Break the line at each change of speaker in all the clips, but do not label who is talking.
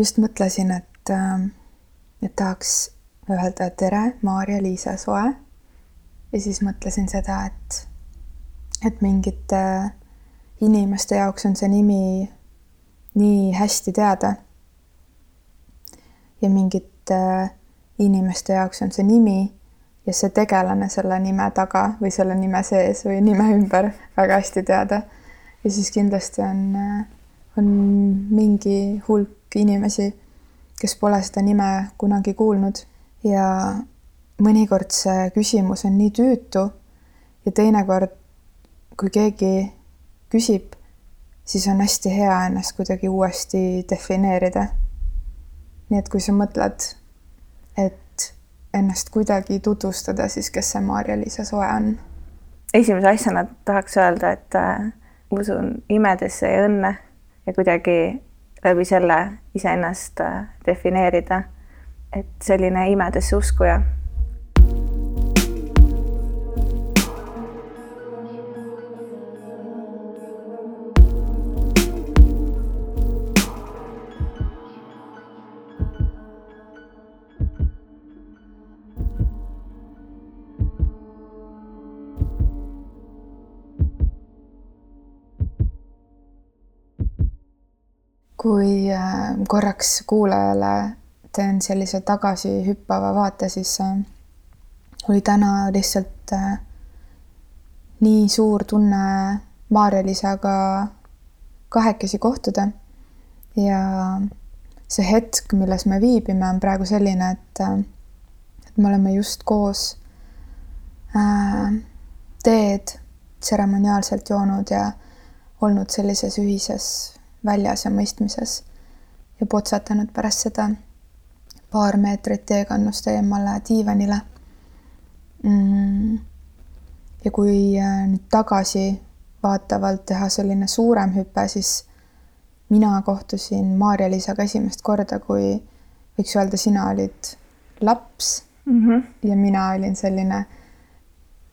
just mõtlesin, et, äh, et tahaks öelda tere, Maarja-Liisa Soe. ja siis mõtlesin seda, et, et mingite inimeste jaoks on see nimi nii hästi teada. ja mingite inimeste jaoks on see nimi ja see tegelane selle nime taga või selle nime sees või nime ümber väga hästi teada. ja siis kindlasti on, on mingi hulk inimesi, kes pole seda nime kunagi kuulnud ja mõnikord see küsimus on nii tüütu ja teinekord, kui keegi küsib, siis on hästi hea ennast kuidagi uuesti defineerida. nii et kui sa mõtled, et ennast kuidagi tutvustada, siis kes see Maarja-Liisa Soe on?
esimese asjana tahaks öelda, et äh, usun imedesse ja õnne ja kuidagi läbi selle iseennast äh, defineerida. et selline imedesse uskuja
kui äh, korraks kuulajale teen sellise tagasihüppava vaate, siis äh, oli täna lihtsalt äh, nii suur tunne Maarja-Liisaga kahekesi kohtuda. ja see hetk, milles me viibime, on praegu selline, et, et me oleme just koos äh, teed tseremoniaalselt joonud ja olnud sellises ühises väljas ja mõistmises ja potsatanud pärast seda paar meetrit teekannust eemale diivanile. Mm.. ja kui äh, nüüd tagasi vaatavalt teha selline suurem hüpe, siis mina kohtusin Maarja-Liisaga esimest korda, kui võiks öelda, sina olid laps. Mm -hmm. ja mina olin selline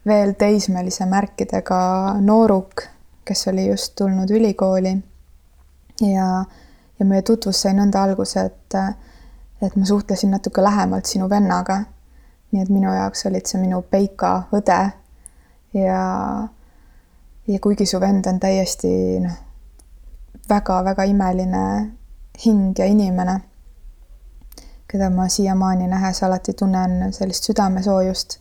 veel teismelise märkidega nooruk, kes oli just tulnud ülikooli ja, ja meie tutvus sai nõnda alguse, et, et ma suhtlesin natuke lähemalt sinu vennaga. nii et minu jaoks olid see minu Peika õde ja, ja kuigi su vend on täiesti noh, väga-väga imeline hing ja inimene, keda ma siiamaani nähes alati tunnen sellist südamesoojust,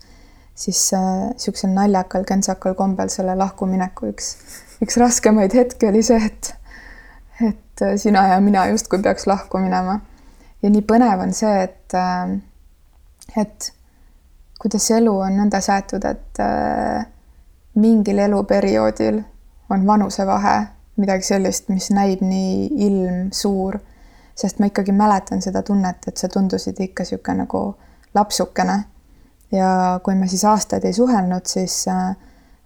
siis niisugusel äh, naljakal, kentsakal kombel selle lahkumineku üks, üks raskemaid hetki oli see, et et äh, sina ja mina justkui peaks lahku minema. ja nii põnev on see, et, äh, et kuidas elu on nõnda seatud, et äh, mingil eluperioodil on vanusevahe midagi sellist, mis näib nii ilmsuur, sest ma ikkagi mäletan seda tunnet, et sa tundusid ikka niisugune nagu lapsukene. ja kui me siis aastaid ei suhelnud, siis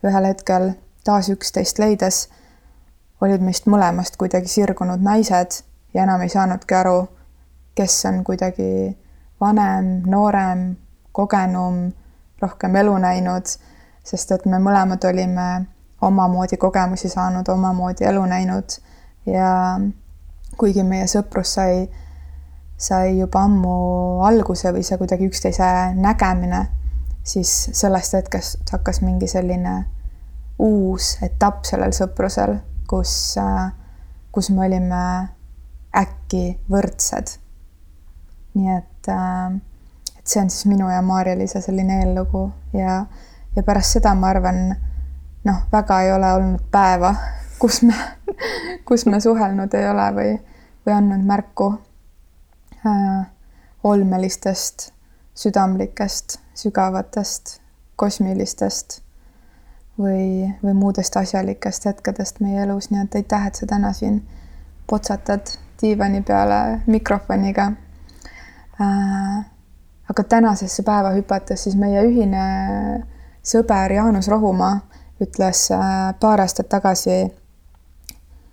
ühel hetkel taas üksteist leides olid meist mõlemast kuidagi sirgunud naised ja enam ei saanudki aru, kes on kuidagi vanem, noorem, kogenum, rohkem elu näinud, sest et me mõlemad olime omamoodi kogemusi saanud, omamoodi elu näinud. Ja kuigi meie sõprus sai, sai juba ammu alguse või see kuidagi üksteise nägemine, siis sellest hetkest hakkas mingi selline uus etapp sellel sõprusel kus, äh, kus me olime äkki võrdsed. nii et, äh, et see on siis minu ja Maarja-Liisa selline eellugu ja, ja pärast seda ma arvan, noh, väga ei ole olnud päeva, kus me, kus me suhelnud ei ole või, või andnud märku äh, olmelistest, südamlikest, sügavatest, kosmilistest või, või muudest asjalikest hetkedest meie elus, nii et aitäh, et sa täna siin potsatad diivani peale mikrofoniga äh,. aga tänasesse päeva hüpates, siis meie ühine sõber Jaanus Rohumaa ütles äh, paar aastat tagasi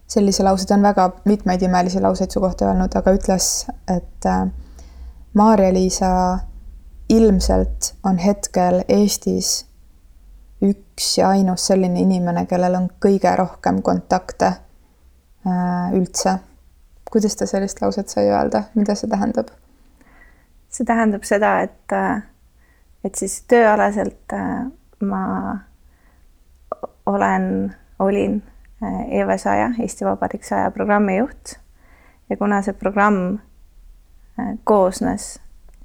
sellise lause, ta on väga mitmeid imelisi lauseid su kohta öelnud, aga ütles, et äh, Maarja-Liisa ilmselt on hetkel Eestis üks ja ainus selline inimene, kellel on kõige rohkem kontakte äh, üldse. Kuidas ta sellist lauset sai öelda, mida see tähendab?
see tähendab seda, et, et siis tööalaselt äh, ma olen, olin EV saja, Eesti Vabariik saja programmi juht. Ja kuna see programm äh, koosnes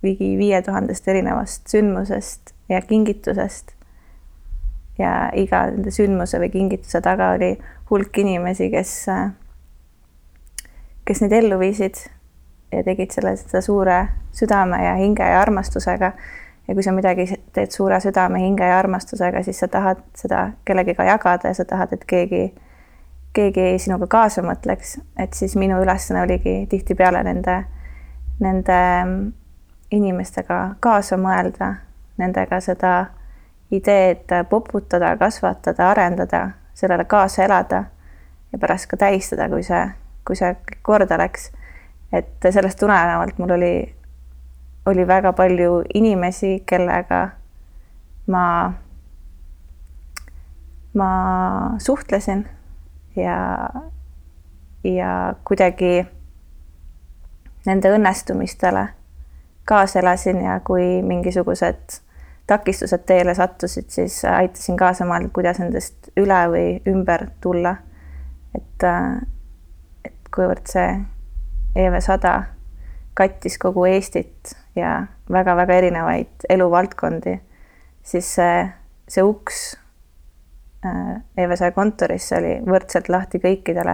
ligi viie tuhandest erinevast sündmusest ja kingitusest ja iga nende sündmuse või kingituse taga oli hulk inimesi, kes, kes neid ellu viisid ja tegid selle, seda suure südame ja hinge ja armastusega. ja kui sa midagi teed suure südame, hinge ja armastusega, siis sa tahad seda kellegiga jagada ja sa tahad, et keegi keegi sinuga kaasa mõtleks, et siis minu ülesanne oligi tihtipeale nende, nende inimestega kaasa mõelda, nendega seda ideed poputada, kasvatada, arendada, sellele kaasa elada ja pärast ka tähistada, kui see, kui see korda läks. et sellest tulenevalt mul oli, oli väga palju inimesi, kellega ma, ma suhtlesin ja, ja kuidagi nende õnnestumistele kaasa elasin ja kui mingisugused takistused teele sattusid, siis aitasin kaasa mõelda, kuidas nendest üle või ümber tulla. et, et kuivõrd see EV sada kattis kogu Eestit ja väga-väga erinevaid eluvaldkondi, siis see, see uks Äh, EVSA kontorisse oli võrdselt lahti kõikidele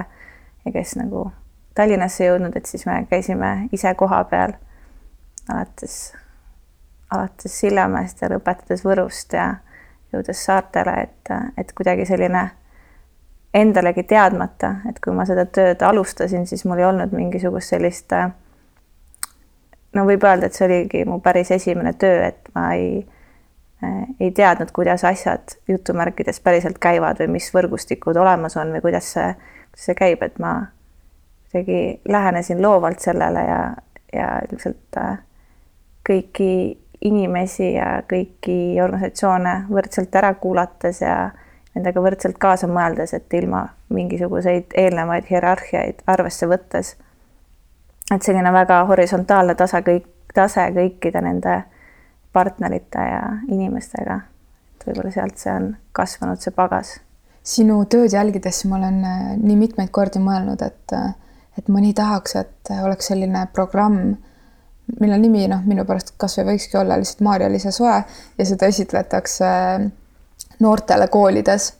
ja kes nagu Tallinnasse jõudnud, et siis me käisime ise koha peal alates, alates Sillamäest ja lõpetades Võrust ja jõudes saartele, et, et kuidagi selline endalegi teadmata, et kui ma seda tööd alustasin, siis mul ei olnud mingisugust sellist no võib öelda, et see oligi mu päris esimene töö, et ma ei ei teadnud, kuidas asjad jutumärkides päriselt käivad või mis võrgustikud olemas on või kuidas see, kuidas see käib, et ma kuidagi lähenesin loovalt sellele ja, ja ilmselt äh, kõiki inimesi ja kõiki organisatsioone võrdselt ära kuulates ja nendega võrdselt kaasa mõeldes, et ilma mingisuguseid eelnevaid hierarhiaid arvesse võttes. et selline väga horisontaalne tasa kõik, tase kõikide nende partnerite ja inimestega. et võib-olla sealt see on kasvanud, see pagas.
sinu tööd jälgides ma olen äh, nii mitmeid kordi mõelnud, et, äh, et ma nii tahaks, et oleks selline programm, mille nimi noh, minu pärast kasvõi võikski olla lihtsalt Maarja-Liisa Soe ja seda esitletakse äh, noortele koolides.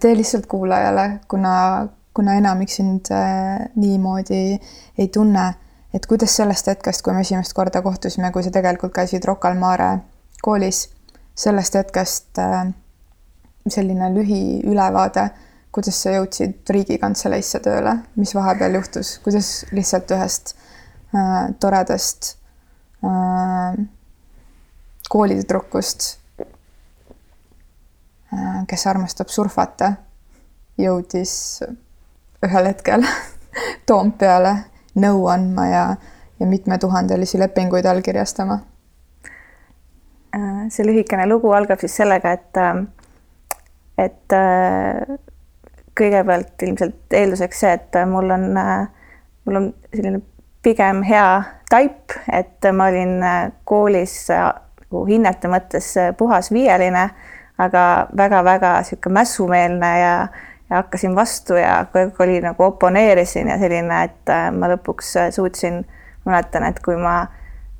tee lihtsalt kuulajale, kuna, kuna enamik sind niimoodi ei tunne et kuidas sellest hetkest, kui me esimest korda kohtusime, kui sa tegelikult käisid Rocca al Mare koolis, sellest hetkest äh, selline lühiülevaade, kuidas sa jõudsid Riigikantseleisse tööle, mis vahepeal juhtus, kuidas lihtsalt ühest äh, toredast äh, koolitüdrukust äh,, kes armastab surfata, jõudis ühel hetkel Toompeale nõu andma ja, ja mitmetuhandelisi lepinguid allkirjastama?
Äh, see lühikene lugu algab siis sellega, et, äh, et äh, kõigepealt ilmselt eelduseks see, et mul on, mul on selline pigem hea taip, et ma olin koolis nagu hinnete mõttes puhas viieline, aga väga-väga niisugune mässumeelne ja ja hakkasin vastu ja aeg oli nagu oponeerisin ja selline, et äh, ma lõpuks äh, suutsin, mäletan, et kui ma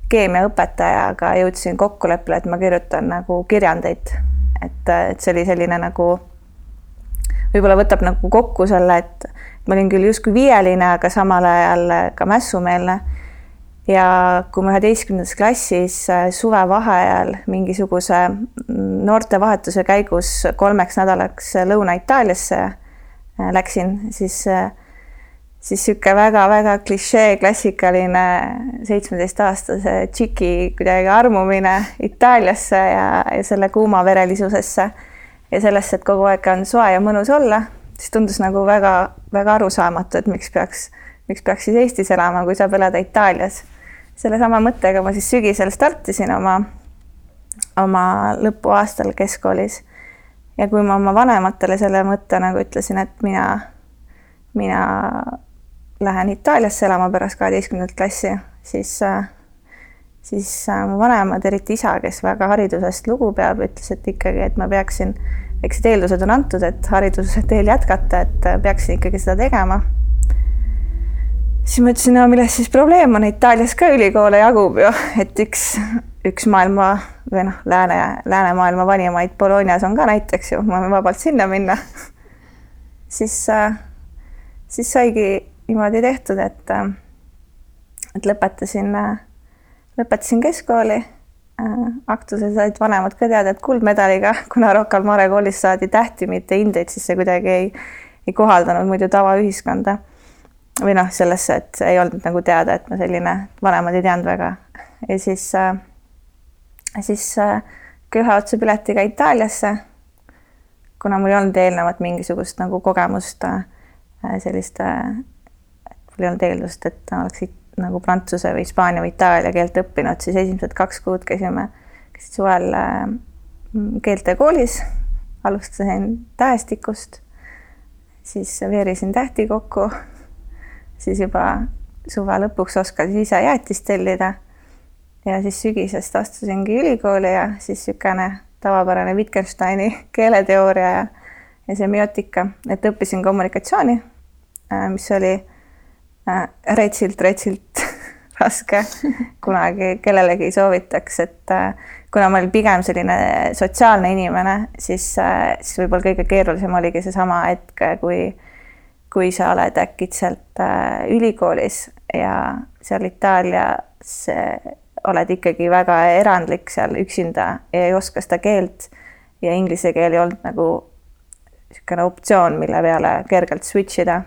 keemiaõpetajaga jõudsin kokkuleppele, et ma kirjutan nagu kirjandeid, et, äh, et see oli selline nagu võib-olla võtab nagu kokku selle, et ma olin küll justkui viieline, aga samal ajal ka mässumeelne. ja kui ma üheteistkümnendas klassis suvevaheajal mingisuguse noortevahetuse käigus kolmeks nädalaks Lõuna-Itaaliasse Äh, läksin, siis, äh, siis niisugune väga-väga klišee, klassikaline seitsmeteistaastase tšiki kuidagi armumine Itaaliasse ja, ja selle kuumaverelisusesse ja sellesse, et kogu aeg on soe ja mõnus olla, siis tundus nagu väga-väga arusaamatu, et miks peaks, miks peaks siis Eestis elama, kui saab elada Itaalias. sellesama mõttega ma siis sügisel startisin oma, oma lõpuaastal keskkoolis ja kui ma oma vanematele selle mõtte nagu ütlesin, et mina, mina lähen Itaaliasse elama pärast kaheteistkümnendat klassi, siis, siis mu vanemad, eriti isa, kes väga haridusest lugu peab, ütles, et ikkagi, et ma peaksin, eks need eeldused on antud, et hariduse teel jätkata, et peaksin ikkagi seda tegema. siis ma ütlesin, no milles siis probleem on, Itaalias ka ülikoole jagub ju, et üks, üks maailma või noh, lääne, läänemaailma vanimaid Bolognas on ka näiteks ju, ma võin vabalt sinna minna siis, siis saigi niimoodi tehtud, et, et lõpetasin, lõpetasin keskkooli. Aktuse said vanemad ka teada, et kuldmedaliga, kuna Rocca al Mare koolis saadi tähti, mitte hindeid, siis see kuidagi ei, ei kohaldanud muidu tavaühiskonda. või noh, sellesse, et ei olnud nagu teada, et ma selline, vanemad ei teadnud väga. ja siis, siis ühe otsa piletiga Itaaliasse. kuna mul ei olnud eelnevat mingisugust nagu kogemust selliste mul ei olnud eeldust, et oleks nagu prantsuse või hispaania või itaalia keelt õppinud, siis esimesed kaks kuud käisime, suvel äh, keeltekoolis, alustasin tähestikust, siis veerisin tähti kokku, siis juba suve lõpuks oskasin ise jäätist tellida. ja siis sügisest astusingi ülikooli ja siis niisugune tavapärane Wittgensteini keeleteooria ja, ja semiootika, et õppisin kommunikatsiooni, äh, mis oli retsilt, retsilt raske. kunagi kellelegi soovitaks, et äh, kuna ma olin pigem selline sotsiaalne inimene, siis, äh, siis võib-olla kõige keerulisem oligi seesama hetk, kui, kui sa oled äkitselt äh, ülikoolis ja seal Itaalias oled ikkagi väga erandlik seal üksinda ja ei oska seda keelt ja inglise keel ei olnud nagu niisugune optsioon, mille peale kergelt switch ida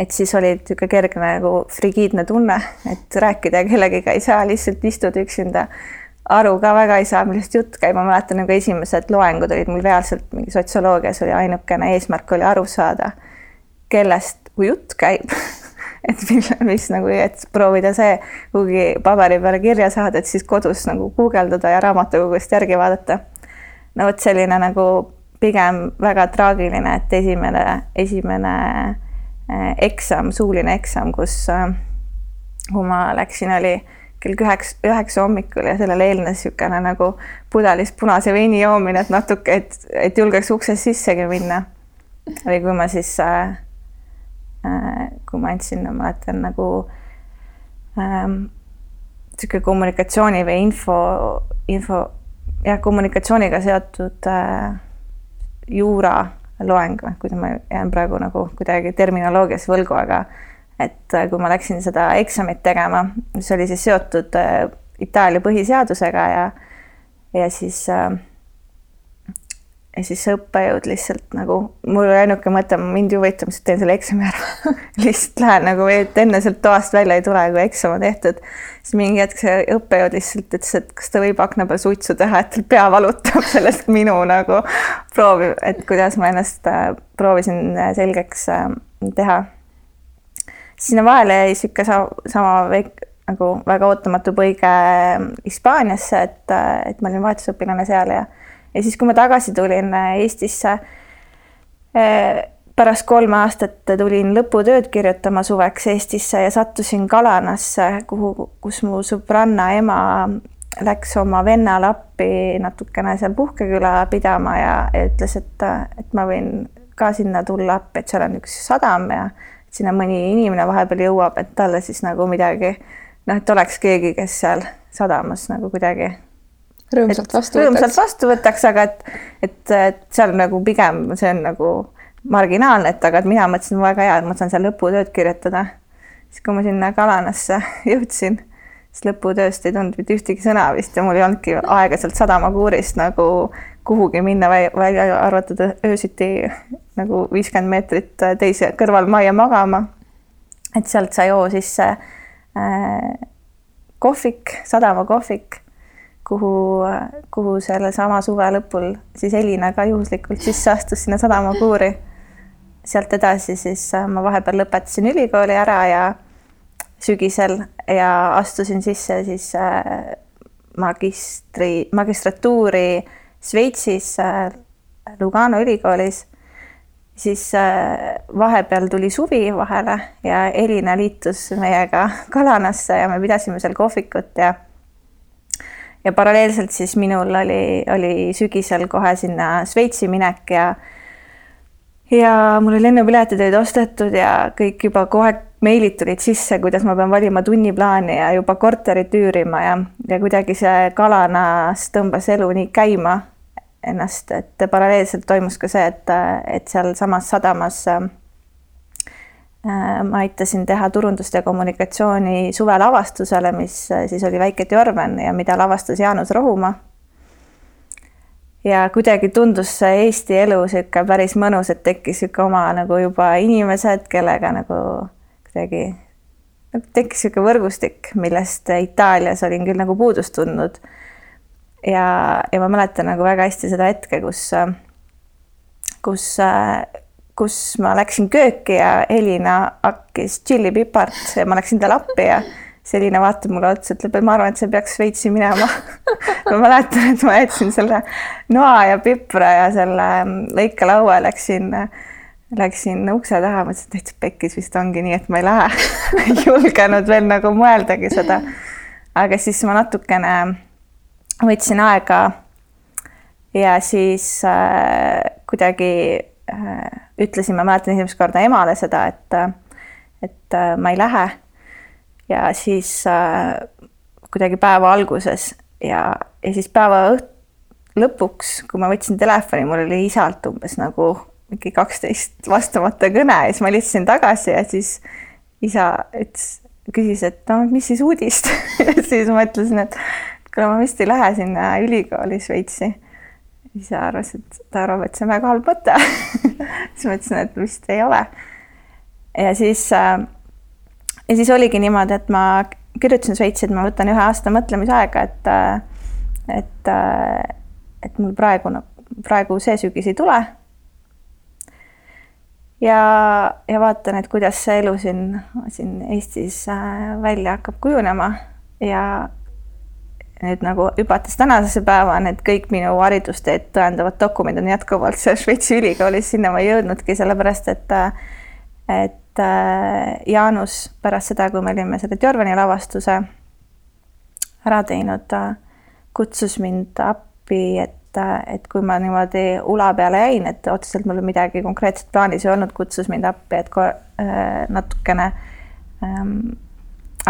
et siis oli niisugune kerge nagu frigiidne tunne, et rääkida kellegiga ei saa, lihtsalt istud üksinda. aru ka väga ei saa, millest jutt käib, ma mäletan nagu esimesed loengud olid mul reaalselt mingi sotsioloogias oli ainukene eesmärk oli aru saada, kellest jutt käib et mis, mis nagu, et proovida see kuhugi paberi peale kirja saada, et siis kodus nagu guugeldada ja raamatukogust järgi vaadata. no vot selline nagu pigem väga traagiline, et esimene, esimene eksam, suuline eksam, kus, äh, kui ma läksin, oli kell üheksa, üheksa hommikul ja sellele eelnes niisugune nagu pudelis punase veini joomine, et natuke, et, et julgeks uksest sissegi minna. või kui ma siis äh,, äh, kui ma andsin, ma mäletan nagu niisugune ähm, kommunikatsiooni või info, info, jah, kommunikatsiooniga seotud äh, juura loeng või? Kuidas ma jään praegu nagu kuidagi terminoloogias võlgu, aga et äh, kui ma läksin seda eksamit tegema, mis oli siis seotud äh, Itaalia põhiseadusega ja, ja siis äh, ja siis see õppejõud lihtsalt nagu, mul oli ainuke mõte, mind ju huvitab, siis teen selle eksami ära lihtsalt lähen nagu, et enne sealt toast välja ei tule, kui eksam on tehtud. siis mingi hetk see õppejõud lihtsalt ütles, et kas ta võib akna peal suitsu teha, et tal pea valutab sellest minu nagu proovi, et kuidas ma ennast äh, proovisin äh, selgeks äh, teha. sinna vahele jäi sihuke sama väike nagu väga ootamatu põige Hispaaniasse, et, et ma olin vahetusõpilane seal ja ja siis, kui ma tagasi tulin äh, Eestisse, äh, pärast kolme aastat tulin lõputööd kirjutama suveks Eestisse ja sattusin Kalanasse, kuhu, kus mu sõbranna ema läks oma vennale appi natukene seal puhkeküla pidama ja, ütles, et, et ma võin ka sinna tulla appi, et seal on üks sadam ja sinna mõni inimene vahepeal jõuab, et talle siis nagu midagi noh, et oleks keegi, kes seal sadamas nagu kuidagi
rõõmsalt vastu
võtaks. rõõmsalt vastu võtaks, aga et, et, et seal nagu pigem see on nagu marginaalne, et aga et mina mõtlesin väga hea, et ma saan seal lõputööd kirjutada. siis kui ma sinna Kalanasse jõudsin, siis lõputööst ei tulnud mitte ühtegi sõna vist ja mul ei olnudki aega sealt sadamakuurist nagu kuhugi minna, välja arvatud öösiti nagu viiskümmend meetrit teise kõrvalmajja magama. et sealt sai hoo sisse äh, kohvik, sadamakohvik kuhu, kuhu sellesama suve lõpul siis Elina ka juhuslikult sisse astus sinna sadamakuuri. sealt edasi siis äh, ma vahepeal lõpetasin ülikooli ära ja sügisel ja astusin sisse siis äh, magistri, magistratuuri Šveitsis äh, Lugano ülikoolis. siis vahepeal tuli suvi vahele ja Elina liitus meiega Kalanasse ja me pidasime seal kohvikut ja ja paralleelselt siis minul oli, oli sügisel kohe sinna Šveitsi minek ja ja mul oli lennupiletid olid ostetud ja kõik juba kohe meilid tulid sisse, kuidas ma pean valima tunniplaani ja juba korterit üürima ja, ja kuidagi see Kalanas tõmbas elu nii käima ennast, et paralleelselt toimus ka see, et, et sealsamas sadamas äh, ma aitasin teha turundust ja kommunikatsiooni suvelavastusele, mis äh, siis oli Väike Tjorven ja mida lavastas Jaanus Rohumaa. ja kuidagi tundus see Eesti elu niisugune päris mõnus, et tekkis niisugune oma nagu juba inimesed, kellega nagu kuidagi tekkis niisugune võrgustik, millest Itaalias olin küll nagu puudust tundnud. ja, ja ma mäletan nagu väga hästi seda hetke, kus, kus kus ma läksin kööki ja Elina hakkis tšillipipart ja ma läksin talle appi ja Selina vaatab mulle otsa, ütleb, et ma arvan, et sa peaks Šveitsi minema ma mäletan, et ma jätsin selle noa ja pipra ja selle lõikelaua, läksin, läksin ukse taha, mõtlesin, et täitsa pekkis vist ongi nii, et ma ei lähe ei julgenud veel nagu mõeldagi seda. aga siis ma natukene võtsin aega ja siis äh, kuidagi ütlesin, ma mäletan esimest korda emale seda, et, et äh, ma ei lähe. ja siis äh, kuidagi päeva alguses ja, ja siis päeva õht-, lõpuks, kui ma võtsin telefoni, mul oli isalt umbes nagu mingi kaksteist vastamata kõne ja siis ma helistasin tagasi ja siis isa ütles, küsis, et no mis siis uudist ja siis ma ütlesin, et kuule, ma vist ei lähe sinna ülikooli Šveitsi isa arvas, et ta arvab, et see on väga halb mõte siis ma ütlesin, et vist ei ole. ja siis äh, ja siis oligi niimoodi, et ma kirjutasin Šveitsi, et ma võtan ühe aasta mõtlemisaega, et äh, et äh, et mul praegu, praegu see sügis ei tule. ja, ja vaatan, et kuidas see elu siin, siin Eestis välja hakkab kujunema ja nüüd nagu hüpates tänasesse päeva, need kõik minu haridusteed tõendavad dokumendid on jätkuvalt seal Šveitsi ülikoolis, sinna ma ei jõudnudki, sellepärast et et äh, Jaanus pärast seda, kui me olime selle Jorvani lavastuse ära teinud, kutsus mind appi, et, et kui ma niimoodi ula peale jäin, et otseselt mul midagi konkreetset plaanis ei olnud, kutsus mind appi, et äh, natukene ähm,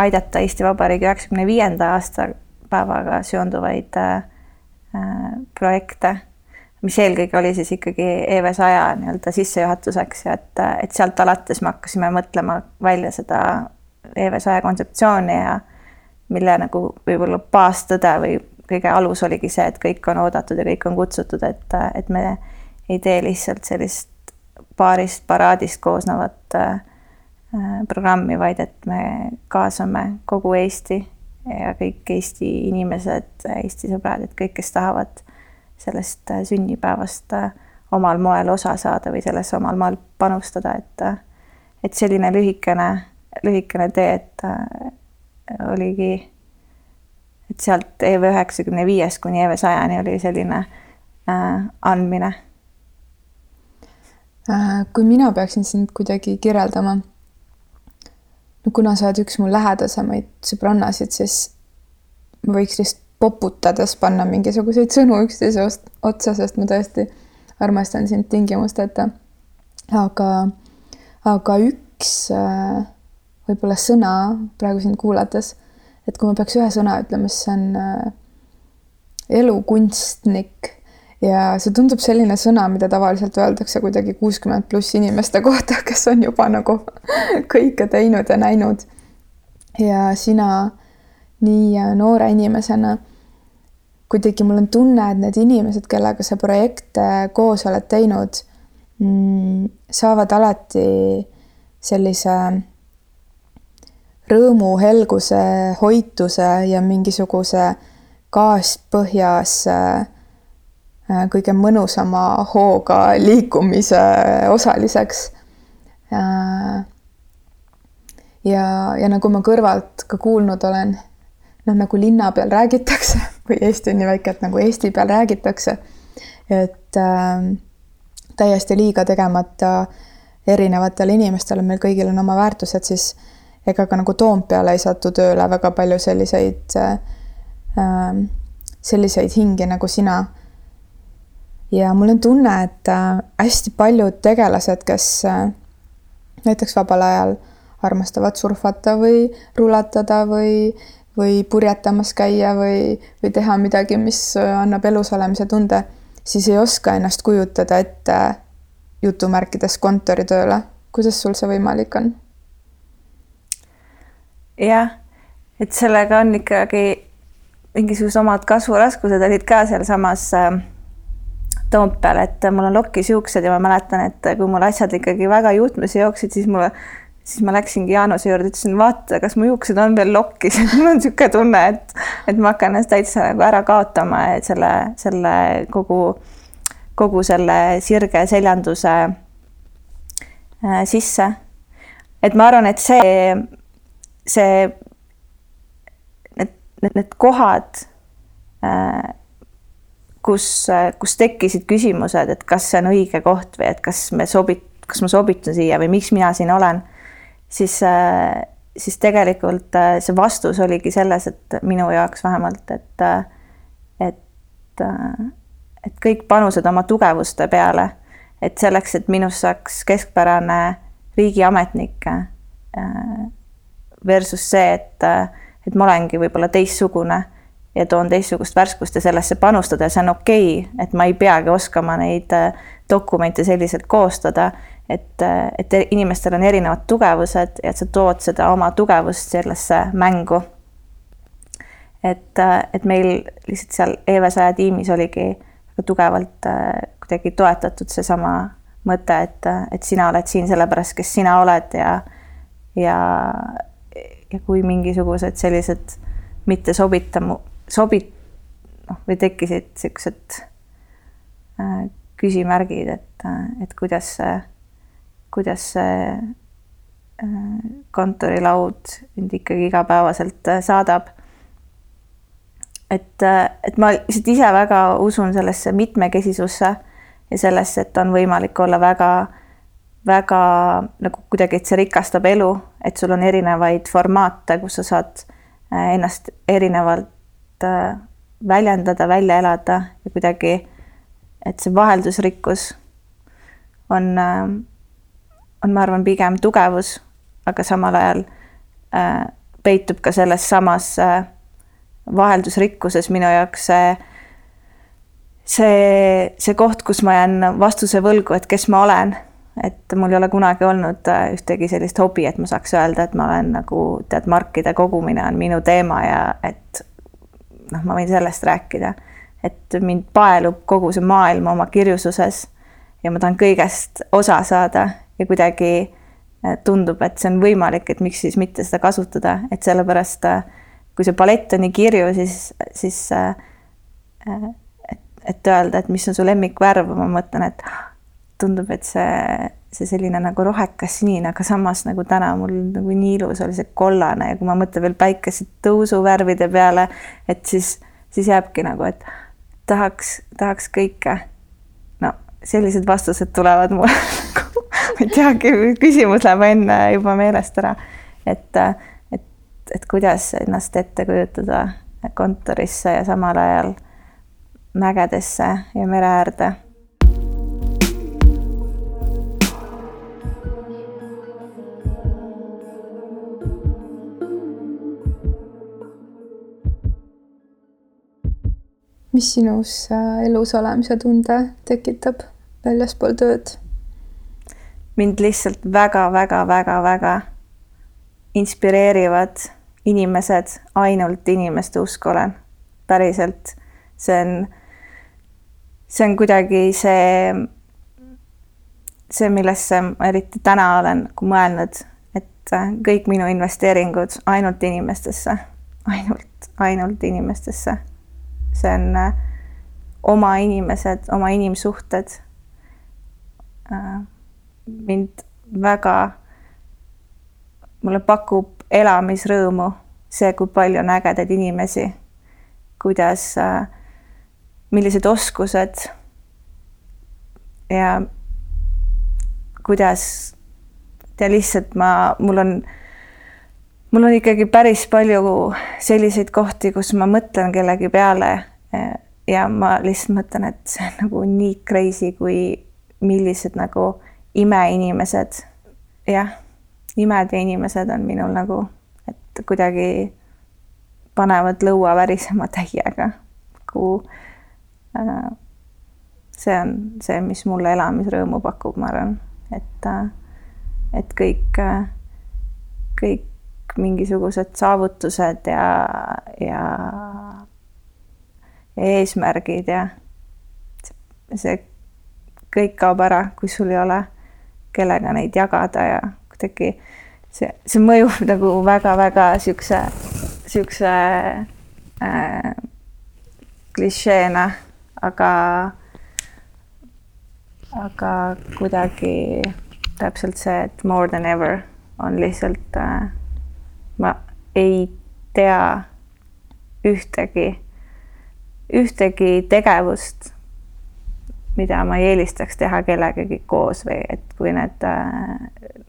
aidata Eesti Vabariigi üheksakümne viienda aasta päevaga seonduvaid äh, projekte, mis eelkõige oli siis ikkagi EV saja nii-öelda sissejuhatuseks ja et, et sealt alates me hakkasime mõtlema välja seda EV saja kontseptsiooni ja mille nagu võib-olla baastõde või kõige alus oligi see, et kõik on oodatud ja kõik on kutsutud, et, et me ei tee lihtsalt sellist paarist paraadist koosnevat äh, programmi, vaid et me kaasame kogu Eesti ja kõik Eesti inimesed, Eesti sõbrad, et kõik, kes tahavad sellest äh, sünnipäevast äh, omal moel osa saada või sellesse omal moel panustada, et äh, et selline lühikene, lühikene tee, et oligi, et sealt EV üheksakümne viiest kuni EV sajani oli selline äh, andmine.
kui mina peaksin sind kuidagi kirjeldama no kuna sa oled üks mu lähedasemaid sõbrannasid, siis ma võiks lihtsalt poputades panna mingisuguseid sõnu üksteise otsa, sest ma tõesti armastan sind tingimusteta. aga, aga üks äh, võib-olla sõna praegu sind kuulates, et kui ma peaks ühe sõna ütlema, siis see on äh, elukunstnik ja see tundub selline sõna, mida tavaliselt öeldakse kuidagi kuuskümmend pluss inimeste kohta, kes on juba nagu kõike teinud ja näinud. ja sina nii noore inimesena, kuidagi mul on tunne, et need inimesed, kellega sa projekte koos oled teinud, mm, saavad alati sellise rõõmu, helguse, hoituse ja mingisuguse kaaspõhjas äh, Äh, kõige mõnusama hooga liikumise osaliseks. Äh, ja, ja nagu ma kõrvalt ka kuulnud olen, noh, nagu linna peal räägitakse või Eesti on nii väike, et nagu Eesti peal räägitakse, et äh, täiesti liiga tegemata erinevatele inimestele, meil kõigil on oma väärtused, siis ega ka nagu Toompeale ei satu tööle väga palju selliseid äh,, selliseid hingi nagu sina. Ja mul on tunne, et äh, hästi paljud tegelased, kes äh, näiteks vabal ajal armastavad surfata või rulatada või, või purjetamas käia või, või teha midagi, mis annab elus olemise tunde, siis ei oska ennast kujutada ette jutumärkides kontoritööle. kuidas sul see võimalik on?
jah, et sellega on ikkagi mingisugused omad kasvuraskused olid ka sealsamas äh, Toompeal, et mul on lokis juuksed ja ma mäletan, et kui mul asjad ikkagi väga juhtmesse jooksid, siis mulle, siis ma läksingi Jaanuse juurde, ütlesin, vaata, kas mu juuksed on veel lokkis, et mul on niisugune tunne, et, et ma hakkan ennast täitsa nagu ära kaotama, et selle, selle kogu, kogu selle sirge seljanduse äh, sisse. et ma arvan, et see, see, need, need, need kohad äh, kus, kus tekkisid küsimused, et kas see on õige koht või et kas me sobit-, kas ma sobitun siia või miks mina siin olen, siis, siis tegelikult see vastus oligi selles, et minu jaoks vähemalt, et, et, et kõik panused oma tugevuste peale, et selleks, et minust saaks keskpärane riigiametnik versus see, et, et ma olengi võib-olla teistsugune ja toon teistsugust värskust ja sellesse panustada ja see on okei okay,, et ma ei peagi oskama neid äh, dokumente selliselt koostada, et, äh, et inimestel on erinevad tugevused ja et sa tood seda oma tugevust sellesse mängu. et, äh, et meil lihtsalt seal EV100 tiimis oligi väga tugevalt kuidagi toetatud seesama mõte, et, et sina oled siin sellepärast, kes sina oled ja, ja, ja kui mingisugused sellised mitte sobitamu, sobit-, noh, või tekkisid niisugused äh, küsimärgid, et, äh, et kuidas see, kuidas see äh, kontorilaud mind ikkagi igapäevaselt äh, saadab. et, äh, et ma lihtsalt ise väga usun sellesse mitmekesisusse ja sellesse, et on võimalik olla väga, väga nagu kuidagi, et see rikastab elu, et sul on erinevaid formaate, kus sa saad ennast erinevalt Äh, väljendada, välja elada ja kuidagi, et see vaheldusrikkus on, äh, on, ma arvan, pigem tugevus, aga samal ajal äh, peitub ka selles samas vaheldusrikkuses minu jaoks see, see, see koht, kus ma jään vastuse võlgu, et kes ma olen. et mul ei ole kunagi olnud ühtegi sellist hobi, et ma saaks öelda, et ma olen nagu tead, markide kogumine on minu teema ja et noh, ma võin sellest rääkida, et mind paelub kogu see maailm oma kirjususes ja ma tahan kõigest osa saada ja kuidagi äh, tundub, et see on võimalik, et miks siis mitte seda kasutada, et sellepärast äh, kui see palett on nii kirju, siis, siis äh, et, et öelda, et mis on su lemmikvärv, ma mõtlen, et tundub, et see, see selline nagu rohekas sinine, aga samas nagu täna mul nagu nii ilus oli see kollane ja kui ma mõtlen veel päikese tõusuvärvide peale, et siis, siis jääbki nagu, et tahaks, tahaks kõike. no sellised vastused tulevad nagu, ma ei teagi, küsimus läheb enne juba meelest ära, et, et, et kuidas ennast ette kujutada kontorisse ja samal ajal mägedesse ja mere äärde
mis sinus äh, elus olemise tunde tekitab väljaspool tööd?
mind lihtsalt väga-väga-väga-väga inspireerivad inimesed, ainult inimeste usk olen. päriselt, see on, see on kuidagi see, see, millesse ma eriti täna olen nagu mõelnud, et äh, kõik minu investeeringud ainult inimestesse, ainult, ainult inimestesse see on äh, oma inimesed, oma inimsuhted. Äh, mind väga, mulle pakub elamisrõõmu see, kui palju on ägedaid inimesi, kuidas, äh, millised oskused ja kuidas ja lihtsalt ma, mul on, mul on ikkagi päris palju selliseid kohti, kus ma mõtlen kellegi peale ja ma lihtsalt mõtlen, et see on nagu nii crazy, kui millised nagu imeinimesed, jah, imed ja inimesed on minul nagu, et kuidagi panevad lõua värisema täiega, kuhu äh, see on see, mis mulle elamisrõõmu pakub, ma arvan, et, äh, et kõik, äh, kõik mingisugused saavutused ja, ja, ja eesmärgid ja see kõik kaob ära, kui sul ei ole kellega neid jagada ja kuidagi see, see mõjub nagu väga-väga siukse, siukse äh, klišeena, aga aga kuidagi täpselt see, et more than ever on lihtsalt äh,, ma ei tea ühtegi, ühtegi tegevust, mida ma ei eelistaks teha kellegagi koos või et kui need äh,,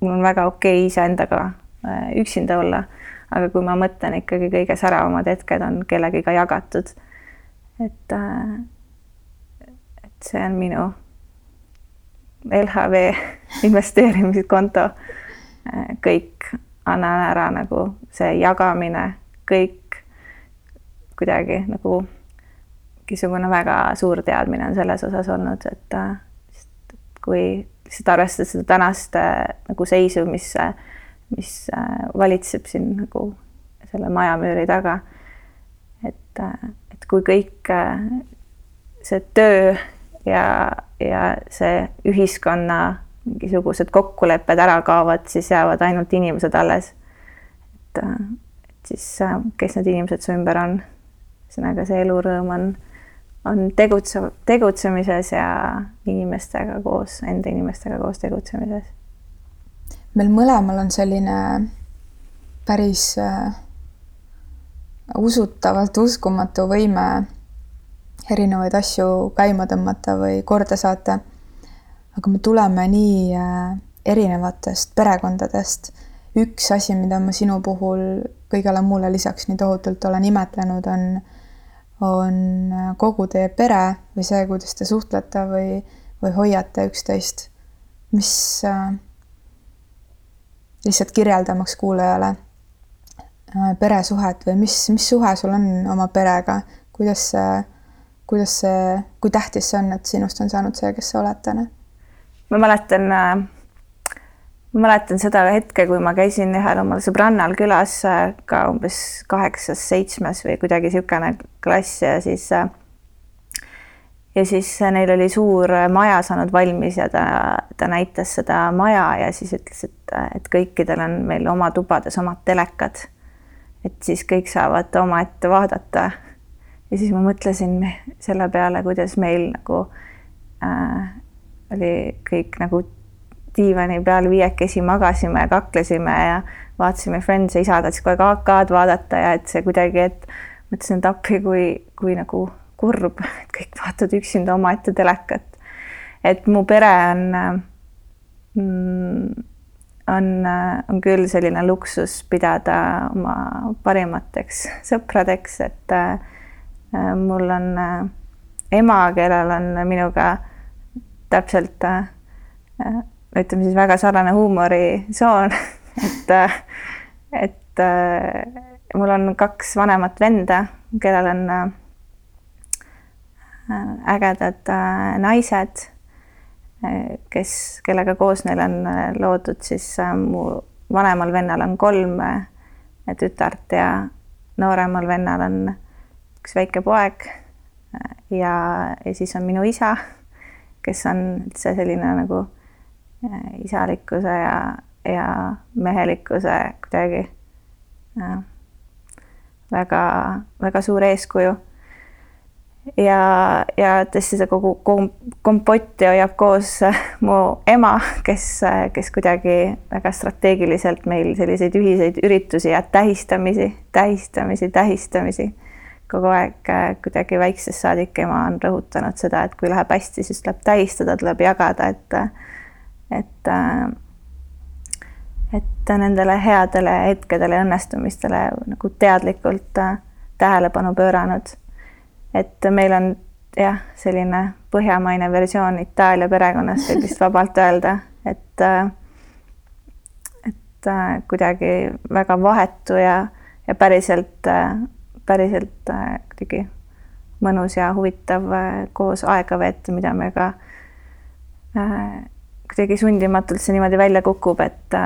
mul on väga okei okay iseendaga äh, üksinda olla, aga kui ma mõtlen ikkagi kõige säravamad hetked on kellegiga jagatud, et äh, see on minu LHV investeerimiskonto. kõik annan ära nagu see jagamine, kõik kuidagi nagu mingisugune väga suur teadmine on selles osas olnud, et kui lihtsalt arvestades seda tänast nagu seisu, mis, mis valitseb siin nagu selle majamüüri taga. et, et kui kõik see töö ja, ja see ühiskonna mingisugused kokkulepped ära kaovad, siis jäävad ainult inimesed alles. et, et siis, kes need inimesed su ümber on, ühesõnaga see elurõõm on, on tegutse, tegutsemises ja inimestega koos, enda inimestega koos tegutsemises.
meil mõlemal on selline päris äh, usutavalt uskumatu võime erinevaid asju käima tõmmata või korda saata. Aga me tuleme nii äh, erinevatest perekondadest. üks asi, mida ma sinu puhul kõigele muule lisaks nii tohutult olen imetlenud, on, on äh, kogu teie pere või see, kuidas te suhtlete või, või hoiate üksteist. mis äh, lihtsalt kirjeldamaks kuulajale peresuhet või mis, mis suhe sul on oma perega, kuidas see kuidas see, kui tähtis see on, et sinust on saanud see, kes sa oled täna?
Ma mäletan, äh, ma mäletan seda hetke, kui ma käisin ühel omal sõbrannal külas äh, ka umbes kaheksas-seitsmes või kuidagi niisugune klass ja siis äh, ja siis neil oli suur maja saanud valmis ja ta, ta näitas seda maja ja siis ütles, et, et kõikidel on meil oma tubades omad telekad. et siis kõik saavad omaette vaadata ja siis ma mõtlesin selle peale, kuidas meil nagu äh, oli kõik nagu diivani peal viiekesi magasime ja kaklesime ja vaatasime Friends'i, isa tahtis kogu aeg AK-d vaadata ja et see kuidagi, et mõtlesin, et appi, kui, kui nagu kurb, et kõik vaatavad üksinda omaette telekat. et mu pere on mm, on, on küll selline luksus pidada oma parimateks sõpradeks, et Äh, mul on äh, ema, kellel on minuga täpselt äh, ütleme siis väga sarnane huumorisoon, et, et mul on kaks vanemat venda, kellel on ägedad naised, kes, kellega koos neil on loodud siis mu vanemal vennal on kolm tütart ja nooremal vennal on üks väike poeg ja, ja siis on minu isa, kes on üldse selline nagu äh, isalikkuse ja, ja mehelikkuse kuidagi väga-väga suur eeskuju. ja, ja tõesti see kogu kom kompotti hoiab koos mu ema, kes, kes kuidagi väga strateegiliselt meil selliseid ühiseid üritusi ja tähistamisi, tähistamisi, tähistamisi kogu aeg äh, kuidagi väiksest saadik ema on rõhutanud seda, et kui läheb hästi, siis tuleb tähistada, tuleb jagada, et et äh, et nendele headele hetkedele õnnestumistele nagu teadlikult äh, tähelepanu pööranud. et meil on jah, selline põhjamaine versioon Itaalia perekonnast, võib vist vabalt öelda, et et kuidagi väga vahetu ja, ja päriselt, päriselt kuidagi mõnus ja huvitav koos aega veeta, mida me ka kuidagi sundimatult see niimoodi välja kukub, et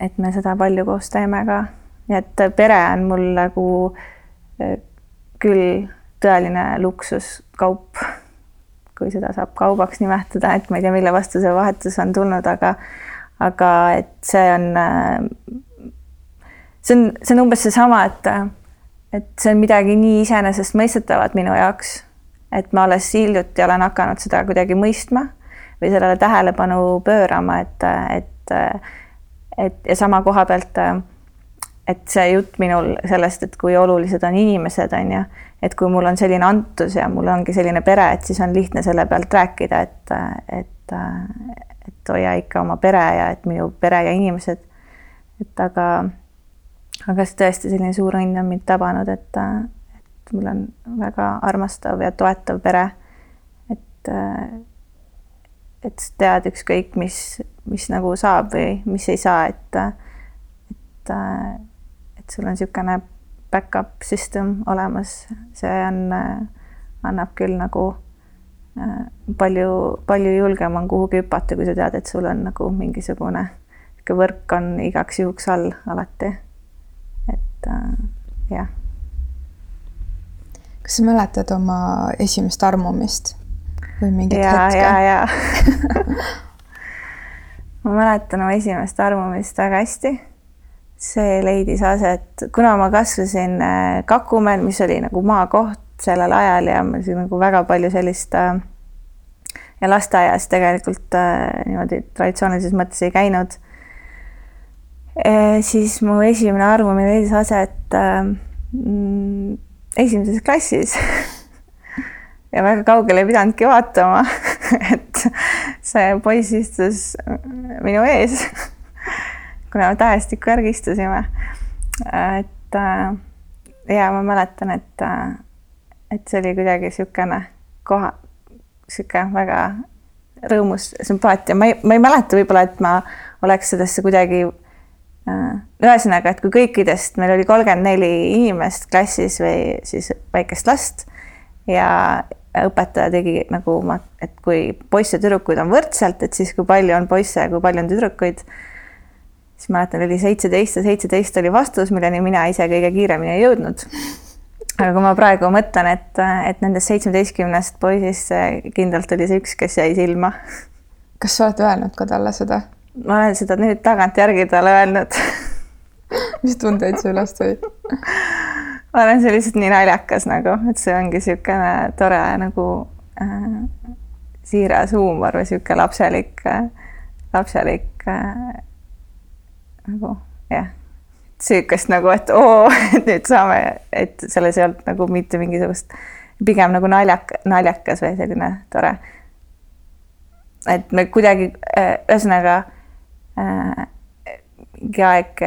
et me seda palju koos teeme ka. nii et pere on mul nagu küll tõeline luksuskaup, kui seda saab kaubaks nimetada, et ma ei tea, mille vastu see vahetus on tulnud, aga aga et see on, see on, see on umbes seesama, et et see on midagi nii iseenesestmõistetavat minu jaoks, et ma alles hiljuti olen hakanud seda kuidagi mõistma või sellele tähelepanu pöörama, et, et et ja sama koha pealt, et see jutt minul sellest, et kui olulised on inimesed, on ju, et kui mul on selline antus ja mul ongi selline pere, et siis on lihtne selle pealt rääkida, et, et, et hoia ikka oma pere ja et minu pere ja inimesed. et aga, aga see tõesti selline suur õnn on mind tabanud, et, et mul on väga armastav ja toetav pere. et et tead ükskõik, mis, mis nagu saab või mis ei saa, et, et, et sul on niisugune back-up system olemas, see on, annab küll nagu palju, palju julgem on kuhugi hüpata, kui sa tead, et sul on nagu mingisugune võrk on igaks juhuks all alati. Et jah.
kas sa mäletad oma esimest armumist? või mingit
ja,
hetke?
ja, ja ma mäletan oma esimest armumist väga hästi. see leidis aset, kuna ma kasvasin äh, Kakumäel, mis oli nagu maakoht sellel ajal ja meil oli nagu väga palju sellist äh, ja lasteaias tegelikult äh, niimoodi traditsioonilises mõttes ei käinud. Siis mu esimene armumine leidis aset mm, esimeses klassis ja väga kaugele ei pidanudki vaatama et see poiss istus minu ees kuna me tähestikku järgi istusime. et äh, ja ma mäletan, et, äh, et see oli kuidagi niisugune koha, niisugune väga rõõmus sümpaatia, ma ei, ma ei mäleta võib-olla, et ma oleks sellesse kuidagi äh, ühesõnaga, et kui kõikidest, meil oli kolmkümmend neli inimest klassis või siis väikest last ja õpetaja tegi nagu et kui poisse ja tüdrukuid on võrdselt, et siis kui palju on poisse ja kui palju on tüdrukuid. siis mäletan, oli seitseteist ja seitseteist oli vastus, milleni mina ise kõige kiiremini ei jõudnud. aga kui ma praegu mõtlen, et, et nendest seitsmeteistkümnest poisist kindlalt oli see üks, kes jäi silma.
kas sa oled öelnud ka talle seda?
Ma olen seda nüüd tagantjärgi talle öelnud
mis tundeid see üles tõi?
ma arvan, see lihtsalt nii naljakas nagu, et see ongi niisugune tore nagu äh, siiras huumor või niisugune lapselik äh,, lapselik äh, nagu jah, niisugust nagu, et oo, et nüüd saame, et selles ei olnud nagu mitte mingisugust, pigem nagu naljak, naljakas või selline tore. et me kuidagi äh,, ühesõnaga mingi aeg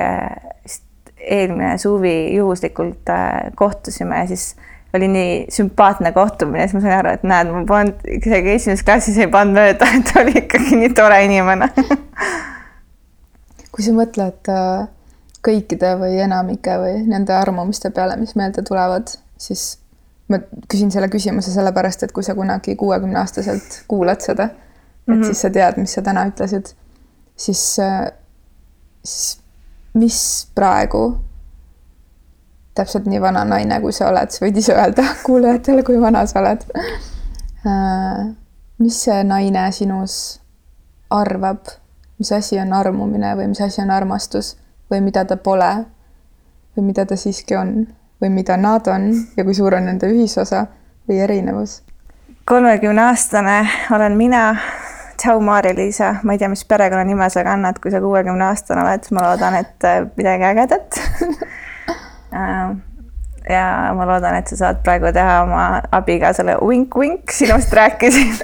vist eelmine suvi juhuslikult äh, kohtusime ja siis oli nii sümpaatne kohtumine, siis ma sain aru, et näed, ma polnud isegi esimeses klassis ei pannud mööda, et oli ikkagi nii tore inimene
kui sa mõtled äh, kõikide või enamike või nende armumiste peale, mis meelde tulevad, siis ma küsin selle küsimuse sellepärast, et kui sa kunagi kuuekümneaastaselt kuulad seda, et mm -hmm. siis sa tead, mis sa täna ütlesid, siis, siis mis praegu, täpselt nii vana naine, kui sa oled, sa võid ise öelda kuulajatele, kui vana sa oled. Äh, mis see naine sinus arvab, mis asi on armumine või mis asi on armastus või mida ta pole või mida ta siiski on või mida nad on ja kui suur on nende ühisosa või erinevus?
kolmekümne aastane olen mina tšau, Maarja-Liisa, ma ei tea, mis perekonnanime sa kannad, kui sa kuuekümne aastane oled, ma loodan, et äh, midagi ägedat äh, ja ma loodan, et sa saad praegu teha oma abikaasale vink-vink, sinust rääkisin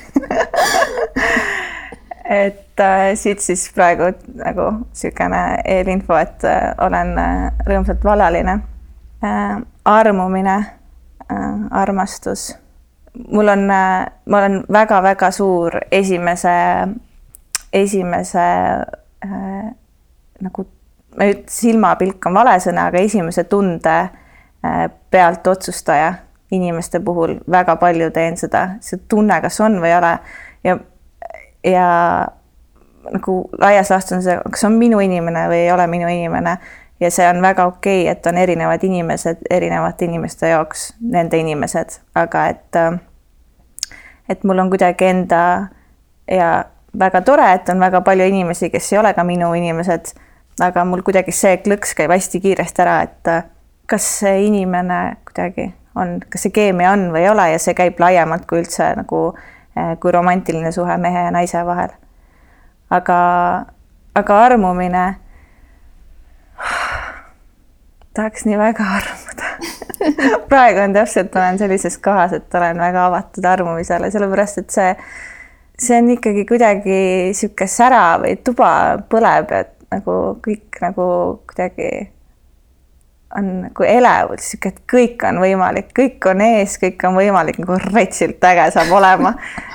et äh, siit siis praegu nagu niisugune eelinfo, et äh, olen äh, rõõmsalt vallaline äh,. armumine äh,, armastus. Mul on ma olen väga-väga suur esimese, esimese äh, nagu, ma ei ütle, silmapilk on vale sõna, aga esimese tunde äh, pealt otsustaja inimeste puhul väga palju teen seda, see tunne, kas on või ei ole. Ja ja nagu laias laastus on see, kas on minu inimene või ei ole minu inimene ja see on väga okei okay,, et on erinevad inimesed erinevate inimeste jaoks, nende inimesed, aga et et mul on kuidagi enda ja väga tore, et on väga palju inimesi, kes ei ole ka minu inimesed, aga mul kuidagi see klõks käib hästi kiiresti ära, et kas see inimene kuidagi on, kas see keemia on või ei ole ja see käib laiemalt kui üldse nagu äh, kui romantiline suhe mehe ja naise vahel. aga, aga armumine, tahaks nii väga armuda praegu on täpselt, olen sellises kohas, et olen väga avatud armumisele, sellepärast et see, see on ikkagi kuidagi niisugune sära või tuba põleb ja nagu kõik nagu kuidagi on nagu elevus, sihuke, et kõik on võimalik, kõik on ees, kõik on võimalik, nagu retsilt äge saab olema.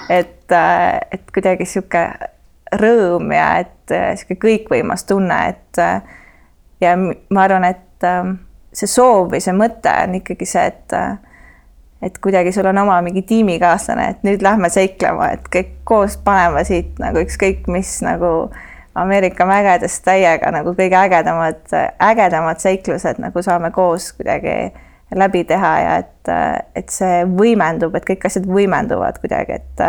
et, äh, et kuidagi sihuke rõõm ja et äh, sihuke kõikvõimas tunne, et äh, ja ma arvan, et ähm, see soov või see mõte on ikkagi see, et et kuidagi sul on oma mingi tiimikaaslane, et nüüd lähme seiklema, et kõik koos paneme siit nagu ükskõik mis nagu äh, Ameerika mägedes täiega nagu kõige ägedamad, ägedamad seiklused nagu saame koos kuidagi läbi teha ja et, et see võimendub, et kõik asjad võimenduvad kuidagi, et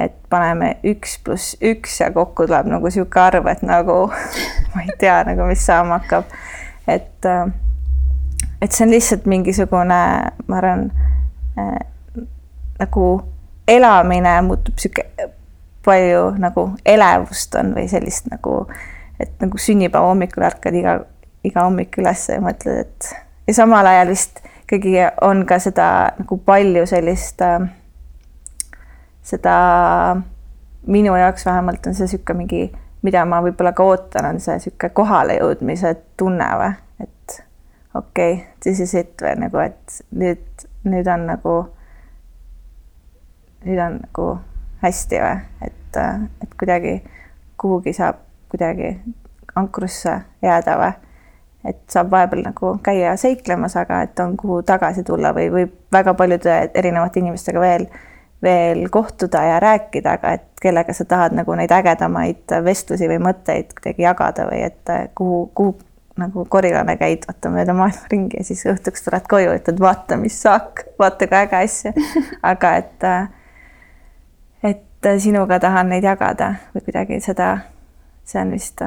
et paneme üks pluss üks ja kokku tuleb nagu niisugune arv, et nagu ma ei tea nagu, mis saama hakkab. Et, et see on lihtsalt mingisugune, ma arvan äh, nagu elamine muutub niisugune palju nagu elevust on või sellist nagu, et nagu sünnipäeva hommikul ärkad iga, iga hommik üles ja mõtled, et ja samal ajal vist ikkagi on ka seda nagu palju sellist äh,, seda minu jaoks vähemalt on see niisugune mingi, mida ma võib-olla ka ootan, on see niisugune kohalejõudmise tunne või, et okei okay,, this is it või nagu, et nüüd, nüüd on nagu, nüüd on nagu hästi või, et, et kuidagi kuhugi saab kuidagi ankrusse jääda või? Et saab vahepeal nagu käia seiklemas, aga et on kuhu tagasi tulla või võib väga paljude erinevate inimestega veel, veel kohtuda ja rääkida, aga et kellega sa tahad nagu neid ägedamaid vestlusi või mõtteid kuidagi jagada või et kuhu, kuhu nagu korilane käid, vaata mööda maailma ringi ja siis õhtuks tuled koju, ütled vaata, mis saak, vaata kui äge asja. aga et äh, et sinuga tahan neid jagada või kuidagi seda, see on vist,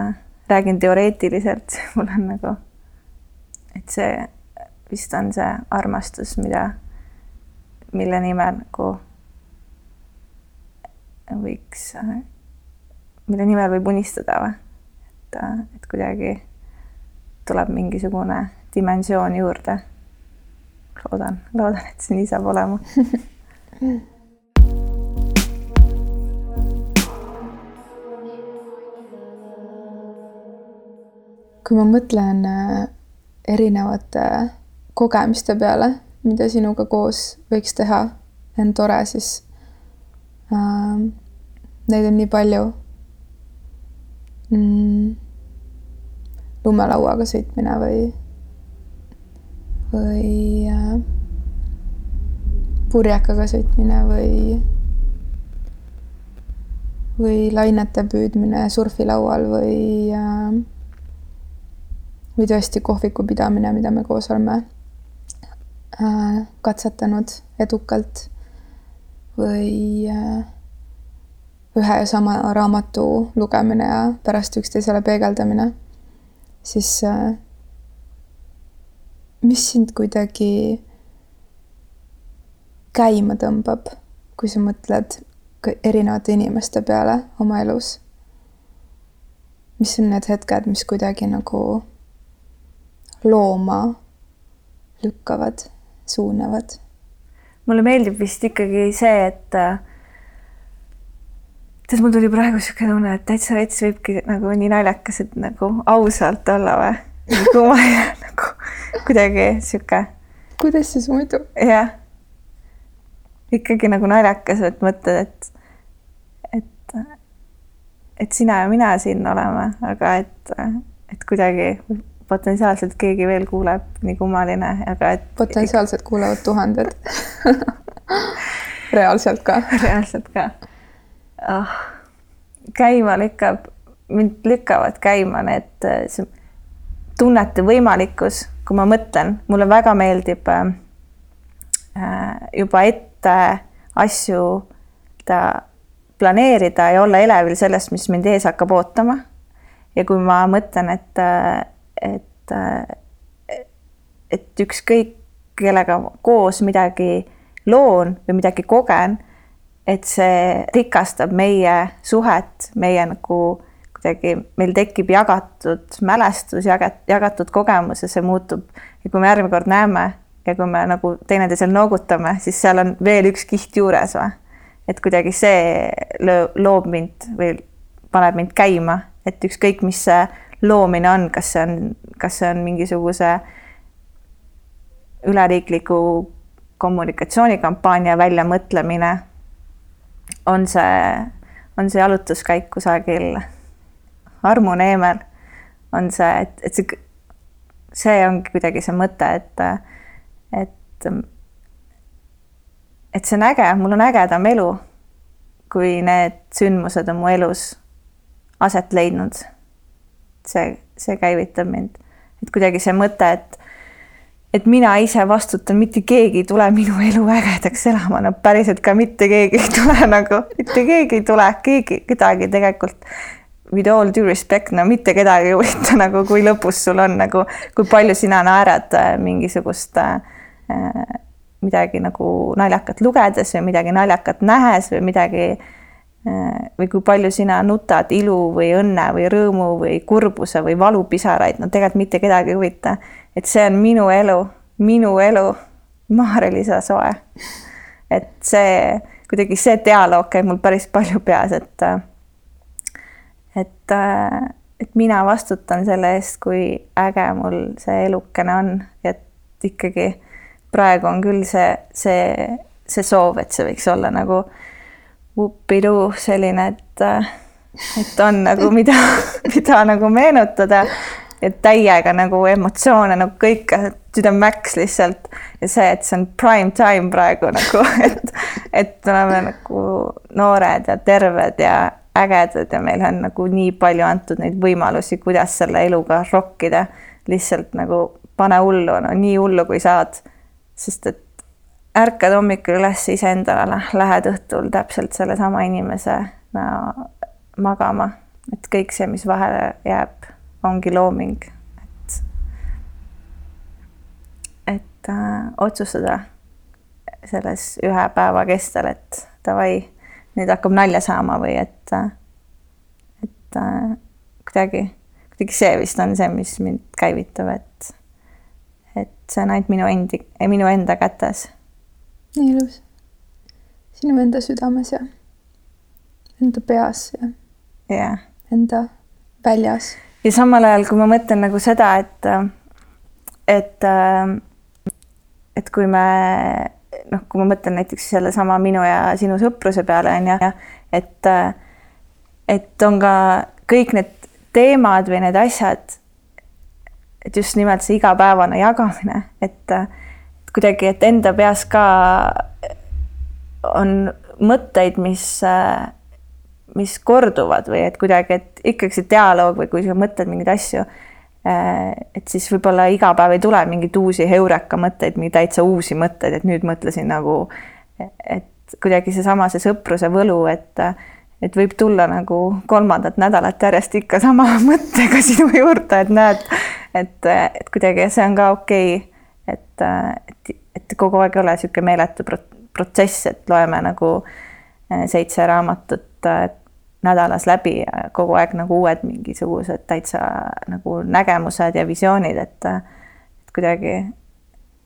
räägin teoreetiliselt, mul on nagu, et see vist on see armastus, mida, mille nimel nagu võiks, mille nimel võib unistada või, et, et kuidagi tuleb mingisugune dimensioon juurde. loodan, loodan, et see nii saab olema
kui ma mõtlen äh, erinevate kogemiste peale, mida sinuga koos võiks teha, on tore, siis äh, neid on nii palju mm,. lumelauaga sõitmine või, või äh, purjekaga sõitmine või, või lainete püüdmine surfilaual või äh, või tõesti kohviku pidamine, mida me koos oleme äh, katsetanud edukalt või äh, ühe ja sama raamatu lugemine ja pärast üksteisele peegeldamine, siis äh, mis sind kuidagi käima tõmbab, kui sa mõtled erinevate inimeste peale oma elus? mis on need hetked, mis kuidagi nagu looma lükkavad, suunavad?
Mulle meeldib vist ikkagi see, et tead, mul tuli praegu sihuke tunne, et täitsa veits võibki nagu nii naljakas, et nagu ausalt olla või? nagu ma ei nagu kuidagi sihuke.
kuidas siis muidu?
jah. ikkagi nagu naljakas, et mõtled, et, et, et sina ja mina siin oleme, aga et, et kuidagi potentsiaalselt keegi veel kuuleb, nii kummaline, aga et.
potentsiaalselt kuulevad tuhanded reaalselt ka.
reaalselt ka oh, käima lükkab, mind lükkavad käima need see tunnete võimalikkus, kui ma mõtlen, mulle väga meeldib äh, juba ette asju ta planeerida ja olla elevil sellest, mis mind ees hakkab ootama. ja kui ma mõtlen, et, et, et ükskõik kellega koos midagi loon või midagi kogen et see rikastab meie suhet, meie nagu kuidagi, meil tekib jagatud mälestus, jagat-, jagatud kogemus ja see muutub ja kui me järgmine kord näeme ja kui me nagu teineteisel noogutame, siis seal on veel üks kiht juures või. et kuidagi see löö, loob mind või paneb mind käima, et ükskõik, mis see loomine on, kas see on, kas see on mingisuguse üleriikliku kommunikatsioonikampaania väljamõtlemine on see, on see jalutuskäik kusagil Armu neemel, on see, et, et see, see ongi kuidagi see mõte, et, et, et see on äge, mul on ägedam elu, kui need sündmused on mu elus aset leidnud. See, see käivitab mind, et kuidagi see mõte, et et mina ise vastutan, mitte keegi ei tule minu elu ägedaks elama, no päriselt ka mitte keegi ei tule nagu, mitte keegi ei tule, keegi, kedagi tegelikult. With all due respect, no mitte kedagi ei huvita nagu, kui lõbus sul on nagu, kui palju sina naerad äh, mingisugust äh, midagi nagu naljakat lugedes või midagi naljakat nähes või midagi äh, või kui palju sina nutad ilu või õnne või rõõmu või kurbuse või valupisaraid, no tegelikult mitte kedagi ei huvita et see on minu elu, minu elu, Maarja-Liisa Soe. et see, kuidagi see dialoog käib mul päris palju peas, et et, et mina vastutan selle eest, kui äge mul see elukene on, et ikkagi praegu on küll see, see, see soov, et see võiks olla nagu vupidu selline, et, et on nagu mida, mida nagu meenutada ja täiega nagu emotsioone nagu kõike, süda mäks lihtsalt ja see, et see on prime time praegu nagu, et, et oleme nagu noored ja terved ja ägedad ja meil on nagu nii palju antud neid võimalusi, kuidas selle eluga rokkida. lihtsalt nagu pane hullu, no nii hullu, kui saad. sest et ärkad hommikul üles iseendale, lähed õhtul täpselt sellesama inimese no, magama, et kõik see, mis vahele jääb ongi looming, et, et äh, otsustada selles ühe päeva kestel, et davai, nüüd hakkab nalja saama või et, et äh, kuidagi, kuidagi see vist on see, mis mind käivitab, et, et see on ainult minu endi, minu enda kätes.
Nii ilus. sinu enda südames ja enda peas ja
yeah.
enda väljas
ja samal ajal, kui ma mõtlen nagu seda, et, et, et kui me noh, kui ma mõtlen näiteks sellesama minu ja sinu sõpruse peale on ju, et, et on ka kõik need teemad või need asjad, et just nimelt see igapäevane jagamine, et kuidagi, et enda peas ka on mõtteid, mis mis korduvad või et kuidagi, et ikkagi see dialoog või kui sa mõtled mingeid asju, et siis võib-olla iga päev ei tule mingeid uusi heureka mõtteid, mingeid täitsa uusi mõtteid, et nüüd mõtlesin nagu, et kuidagi seesama, see sõpruse võlu, et et võib tulla nagu kolmandat nädalat järjest ikka sama mõttega sinu juurde, et näed, et, et kuidagi see on ka okei. okay,, et, et, et kogu aeg ei ole niisugune meeletu protsess, et loeme nagu eh, seitse raamatut nädalas läbi ja kogu aeg nagu uued mingisugused täitsa nagu nägemused ja visioonid, et kuidagi,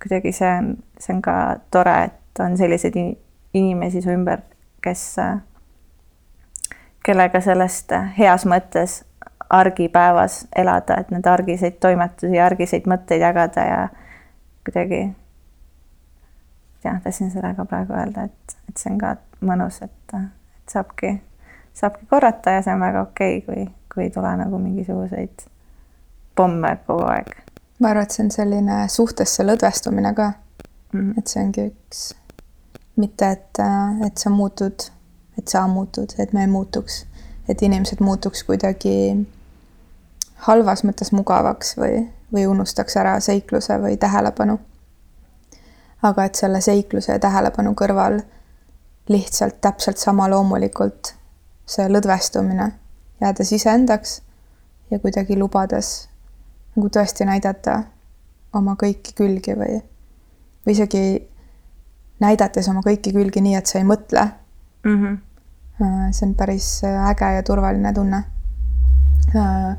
kuidagi see on, see on ka tore, et on selliseid inimesi su ümber, kes, kellega sellest heas mõttes argipäevas elada, et need argiseid toimetusi, argiseid mõtteid jagada ja kuidagi jah, tahtsin seda ka praegu öelda, et, et see on ka mõnus, et, et saabki, saabki korrata ja see on väga okei okay,, kui, kui ei tule nagu mingisuguseid pomme kogu aeg.
ma arvan, et see on selline suhtesse lõdvestumine ka mm. -hmm. et see ongi üks, mitte et, et sa muutud, et sa muutud, et me ei muutuks, et inimesed muutuks kuidagi halvas mõttes mugavaks või, või unustaks ära seikluse või tähelepanu aga et selle seikluse ja tähelepanu kõrval lihtsalt täpselt sama loomulikult see lõdvestumine, jäädes iseendaks ja kuidagi lubades nagu tõesti näidata oma kõiki külgi või, või isegi näidates oma kõiki külgi nii, et sa ei mõtle mm. -hmm. see on päris äge ja turvaline tunne äh,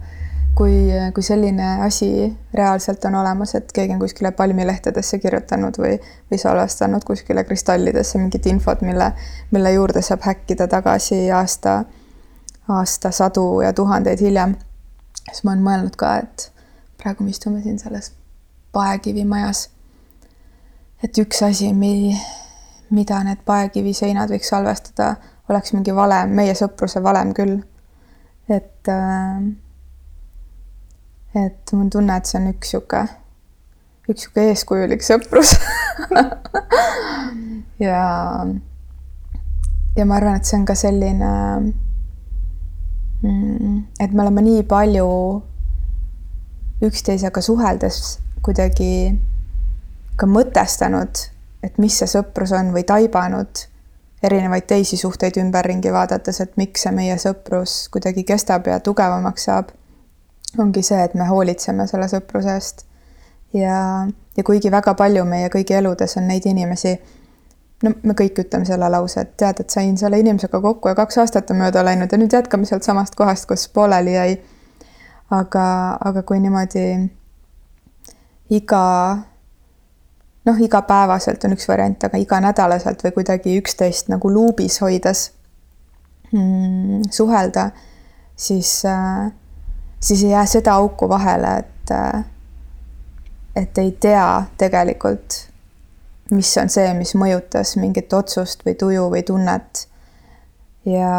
kui, kui selline asi reaalselt on olemas, et keegi on kuskile palmilehtedesse kirjutanud või, või salvestanud kuskile kristallidesse mingit infot, mille, mille juurde saab häkkida tagasi aasta, aastasadu ja tuhandeid hiljem, siis ma olen mõelnud ka, et praegu me istume siin selles paekivimajas. et üks asi, mi-, mida need paekiviseinad võiks salvestada, oleks mingi valem, meie sõpruse valem küll. et äh, et mul on tunne, et see on üks sihuke, üks sihuke eeskujulik sõprus. Ja, ja ma arvan, et see on ka selline, mm, et me oleme nii palju üksteisega suheldes kuidagi ka mõtestanud, et mis see sõprus on või taibanud erinevaid teisi suhteid ümberringi vaadates, et miks see meie sõprus kuidagi kestab ja tugevamaks saab ongi see, et me hoolitseme selle sõpruse eest. ja, ja kuigi väga palju meie kõigi eludes on neid inimesi, no me kõik ütleme selle lause, et tead, et sain selle inimesega kokku ja kaks aastat on mööda läinud ja nüüd jätkame sealt samast kohast, kus pooleli jäi. aga, aga kui niimoodi iga noh, igapäevaselt on üks variant, aga iganädalaselt või kuidagi üksteist nagu luubis hoides mm, suhelda, siis äh, siis ei jää seda auku vahele, et, et ei tea tegelikult, mis on see, mis mõjutas mingit otsust või tuju või tunnet. ja,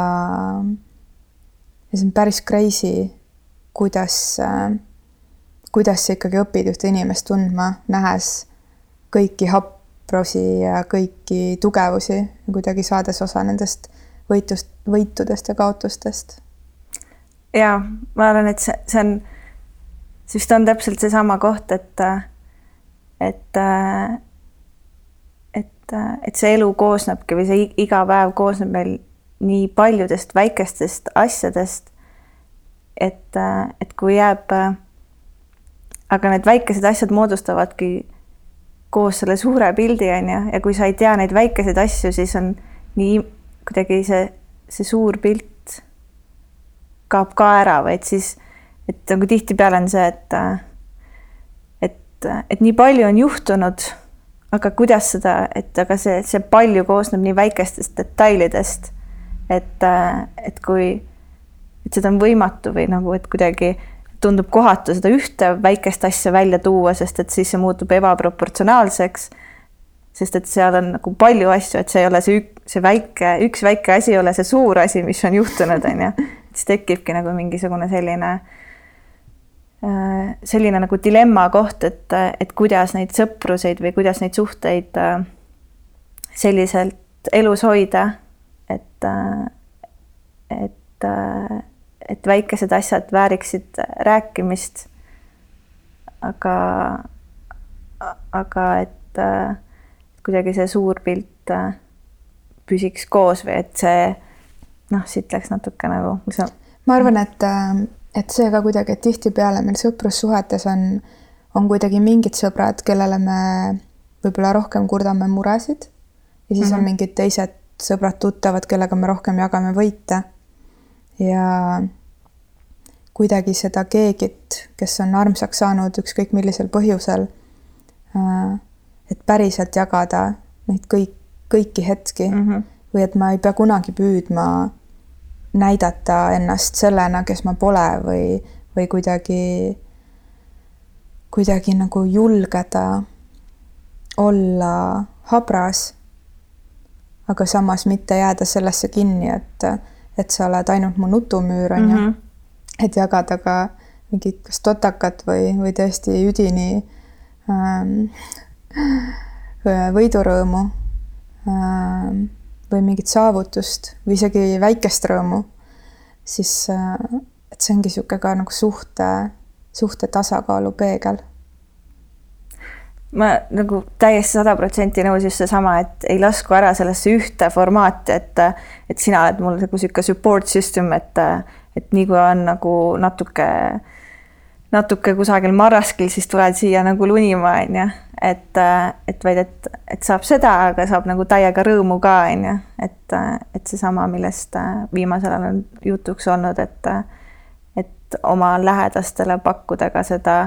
ja see on päris crazy, kuidas, kuidas sa ikkagi õpid ühte inimest tundma, nähes kõiki haprosi ja kõiki tugevusi ja kuidagi saades osa nendest võitust, võitudest ja kaotustest
ja ma arvan, et see, see on, see vist on täpselt seesama koht, et, et, et, et see elu koosnebki või see iga päev koosneb meil nii paljudest väikestest asjadest, et, et kui jääb, aga need väikesed asjad moodustavadki koos selle suure pildi, on ju, ja kui sa ei tea neid väikeseid asju, siis on nii kuidagi see, see suur pilt kaob ka ära, vaid siis, et nagu tihtipeale on see, et, et, et nii palju on juhtunud, aga kuidas seda, et aga see, see palju koosneb nii väikestest detailidest, et, et kui, et seda on võimatu või nagu, et kuidagi tundub kohatu seda ühte väikest asja välja tuua, sest et siis see muutub ebaproportsionaalseks. sest et seal on nagu palju asju, et see ei ole see, see väike, üks väike asi ei ole see suur asi, mis on juhtunud, on ju siis tekibki nagu mingisugune selline, äh, selline nagu dilemma koht, et, et kuidas neid sõpruseid või kuidas neid suhteid äh, selliselt elus hoida, et, äh, et, et väikesed asjad vääriksid rääkimist. aga, aga et kuidagi see suur pilt püsiks koos või et see noh, siit läks natuke nagu, mis sa.
ma arvan, et, äh, et see ka kuidagi, et tihtipeale meil sõprussuhetes on, on kuidagi mingid sõbrad, kellele me võib-olla rohkem kurdame muresid ja siis mm -hmm. on mhm. mingid teised sõbrad-tuttavad, kellega me rohkem jagame võite. ja kuidagi seda keegit, kes on armsaks saanud ükskõik millisel põhjusel, äh, et päriselt jagada neid kõik, kõiki hetki mm -hmm. või et ma ei pea kunagi püüdma näidata ennast sellena, kes ma pole või, või kuidagi, kuidagi nagu julgeda olla habras, aga samas mitte jääda sellesse kinni, et, et sa oled ainult mu nutumüür, on ju. -hmm. et jagada ka mingit kas totakat või, või tõesti üdini ähm, võidurõõmu ähm, või mingit saavutust või isegi väikest rõõmu, siis äh, et see ongi niisugune ka nagu suhte, suhte tasakaalu peegel.
ma nagu täiesti sada protsenti nõus just seesama, et ei lasku ära sellesse ühte formaati, et, et sina oled mul nagu niisugune support system, et, et nii kui on nagu natuke natuke kusagil marraskil, siis tuled siia nagu lunima, on ju. et, et vaid, et, et saab seda, aga saab nagu täiega rõõmu ka, on ju. et, et seesama, millest viimasel ajal on jutuks olnud, et, et oma lähedastele pakkuda ka seda,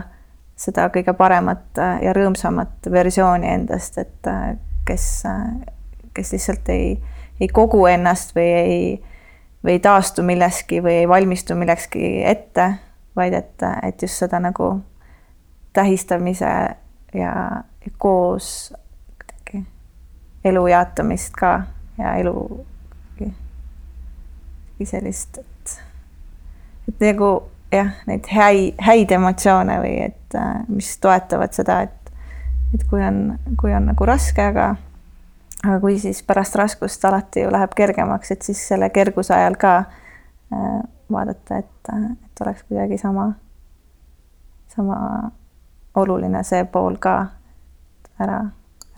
seda kõige paremat ja rõõmsamat versiooni endast, et kes, kes lihtsalt ei, ei kogu ennast või ei, või ei taastu milleski või ei valmistu millekski ette vaid et, et just seda nagu tähistamise ja koos kuidagi elu jaotamist ka ja elu sellist, et, et nagu jah, neid häid, häid emotsioone või et mis toetavad seda, et, et kui on, kui on nagu raske, aga aga kui siis pärast raskust alati ju läheb kergemaks, et siis selle kerguse ajal ka äh, vaadata, et, et oleks kuidagi sama, sama oluline see pool ka ära,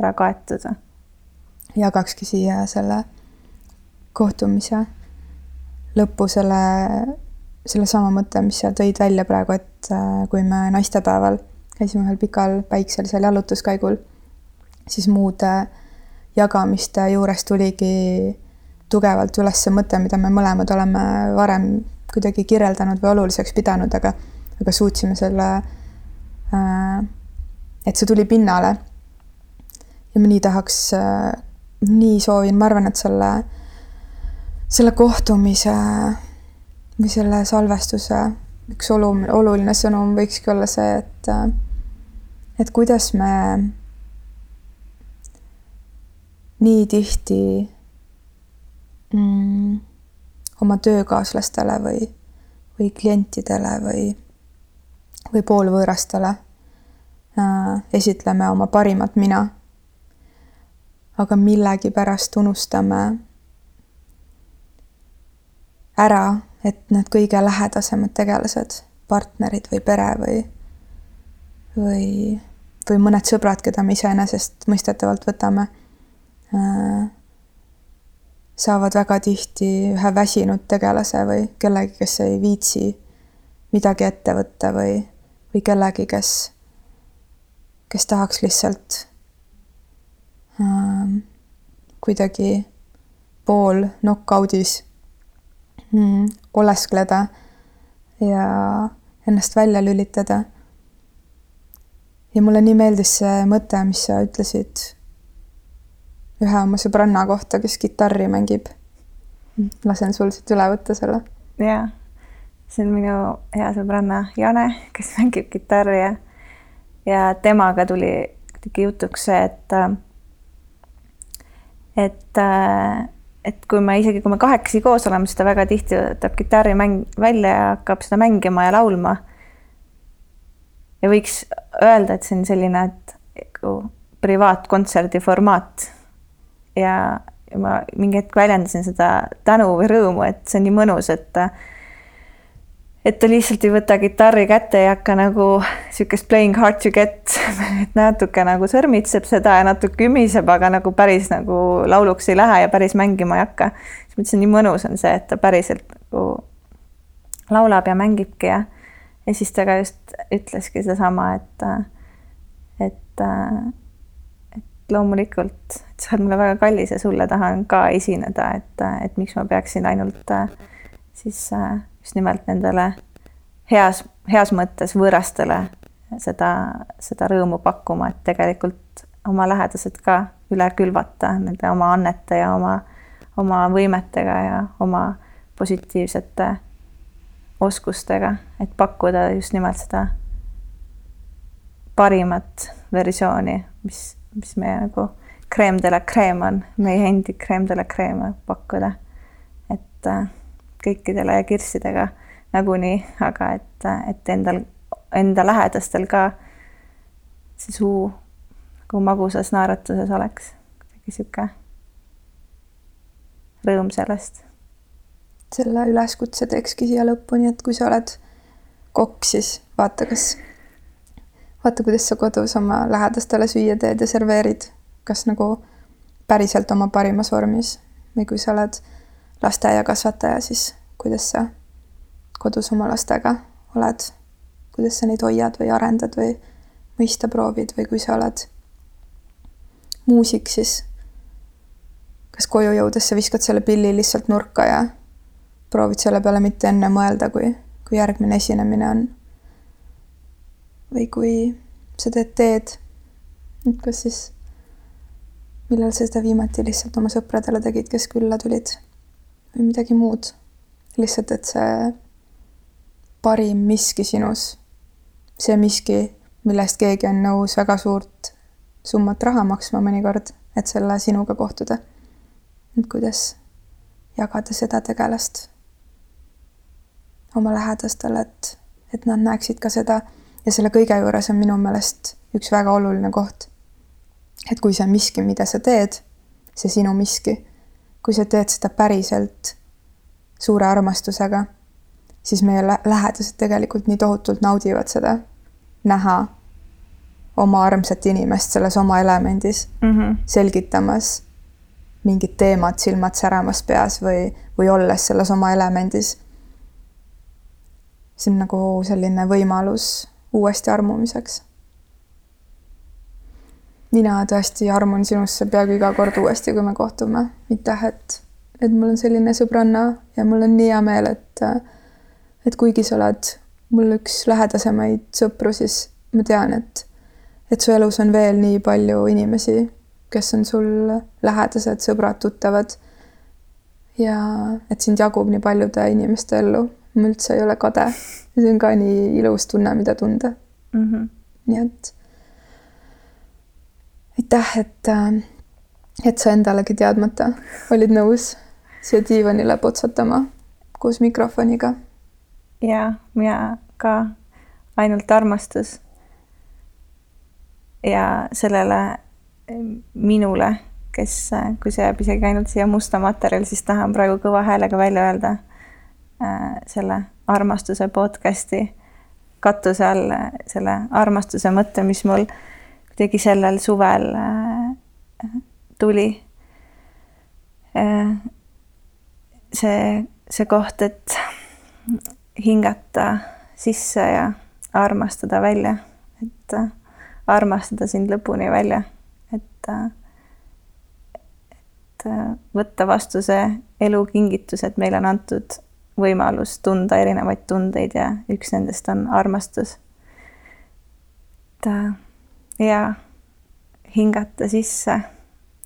ära kaetud.
jagakski siia selle kohtumise lõppu selle, sellesama mõtte, mis sa tõid välja praegu, et äh, kui me naistepäeval käisime ühel pikal päikselisel jalutuskäigul, siis muude jagamiste juures tuligi tugevalt üles see mõte, mida me mõlemad oleme varem kuidagi kirjeldanud või oluliseks pidanud, aga, aga suutsime selle äh,, et see tuli pinnale. ja ma nii tahaks äh,, nii soovin, ma arvan, et selle, selle kohtumise või selle salvestuse üks olu-, oluline sõnum võikski olla see, et äh, et kuidas me nii tihti mm, oma töökaaslastele või, või klientidele või, või poolvõõrastele äh, esitleme oma parimat mina. aga millegipärast unustame ära, et need kõige lähedasemad tegelased, partnerid või pere või, või, või mõned sõbrad, keda me iseenesestmõistetavalt võtame äh, saavad väga tihti ühe väsinud tegelase või kellegi, kes ei viitsi midagi ette võtta või, või kellegi, kes, kes tahaks lihtsalt ähm, kuidagi pool knock-out'is mm, oleskleda ja ennast välja lülitada. ja mulle nii meeldis see mõte, mis sa ütlesid ühe oma sõbranna kohta, kes kitarri mängib. lasen sul siit üle võtta selle.
jaa, see on minu hea sõbranna Jane, kes mängib kitarri ja, ja temaga tuli kuidagi jutuks see, et et, et kui me isegi, kui me kahekesi koos oleme, siis ta väga tihti võtab kitarrimäng välja ja hakkab seda mängima ja laulma. ja võiks öelda, et see on selline, et nagu privaatkontserdi formaat ja, ja ma mingi hetk väljendasin seda tänu või rõõmu, et see on nii mõnus, et et ta lihtsalt ei võta kitarri kätte ja hakka nagu niisugust playing hard to get, et natuke nagu sõrmitseb seda ja natuke ümiseb, aga nagu päris nagu lauluks ei lähe ja päris mängima ei hakka. siis mõtlesin, nii mõnus on see, et ta päriselt nagu laulab ja mängibki ja, ja siis ta ka just ütleski sedasama, et, et loomulikult, et sa oled mulle väga kallis ja sulle tahan ka esineda, et, et miks ma peaksin ainult äh, siis äh, just nimelt nendele heas, heas mõttes võõrastele seda, seda rõõmu pakkuma, et tegelikult oma lähedased ka üle külvata nende oma annete ja oma, oma võimetega ja oma positiivsete oskustega, et pakkuda just nimelt seda parimat versiooni, mis, mis meie nagu creme de la creme on, meie endi creme de la creme pakkuda. et äh, kõikidele kirssidega nagunii, aga et, et endal, enda lähedastel ka see suu nagu magusas naeratuses oleks kuidagi sihuke rõõm sellest.
selle üleskutse teekski siia lõppu, nii et kui sa oled kokk, siis vaata, kas, vaata, kuidas sa kodus oma lähedastele süüa teed ja serveerid, kas nagu päriselt oma parimas vormis? Või kui sa oled lasteaiakasvataja, siis kuidas sa kodus oma lastega oled, kuidas sa neid hoiad või arendad või mõista proovid? Või kui sa oled muusik, siis kas koju jõudes sa viskad selle pilli lihtsalt nurka ja proovid selle peale mitte enne mõelda, kui, kui järgmine esinemine on. Või kui sa teed teed, et kas siis, millal sa seda viimati lihtsalt oma sõpradele tegid, kes külla tulid või midagi muud. lihtsalt, et see parim miski sinus, see miski, millest keegi on nõus väga suurt summat raha maksma mõnikord, et selle sinuga kohtuda. et kuidas jagada seda tegelast oma lähedastele, et, et nad näeksid ka seda ja selle kõige juures on minu meelest üks väga oluline koht. et kui see miski, mida sa teed, see sinu miski, kui sa teed seda päriselt suure armastusega siis meie lähedased tegelikult nii tohutult naudivad seda, näha oma armsat inimest selles oma elemendis mm, -hmm. selgitamas mingit teemat, silmad säramas peas või, või olles selles oma elemendis. see on nagu selline võimalus uuesti armumiseks. mina tõesti armun sinusse peaaegu iga kord uuesti, kui me kohtume, aitäh, et, et mul on selline sõbranna ja mul on nii hea meel, et et kuigi sa oled mul üks lähedasemaid sõpru, siis ma tean, et, et su elus on veel nii palju inimesi, kes on sul lähedased, sõbrad, tuttavad. ja et sind jagub nii paljude inimeste ellu, ma üldse ei ole kade. see on ka nii ilus tunne, mida tunda mm. -hmm. nii et aitäh, et, et sa endalegi teadmata olid nõus siia diivanile potsatama koos mikrofoniga
ja mina ka ainult armastus. ja sellele minule, kes, kui see jääb isegi ainult siia musta materjali, siis tahan praegu kõva häälega välja öelda äh, selle armastuse podcast'i katuse all selle armastuse mõtte, mis mul kuidagi sellel suvel äh, tuli äh,. see, see koht, et hingata sisse ja armastada välja, et äh, armastada sind lõpuni välja, et, äh, äh, võtta vastu see elukingitus, et meile on antud võimalus tunda erinevaid tundeid ja üks nendest on armastus. et ja hingata sisse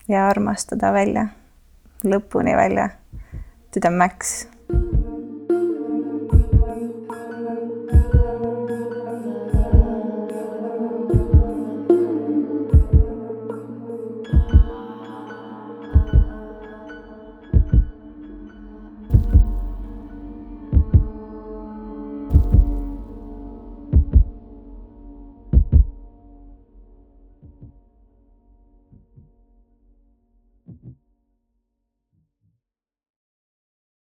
ja armastada välja, lõpuni välja, to the max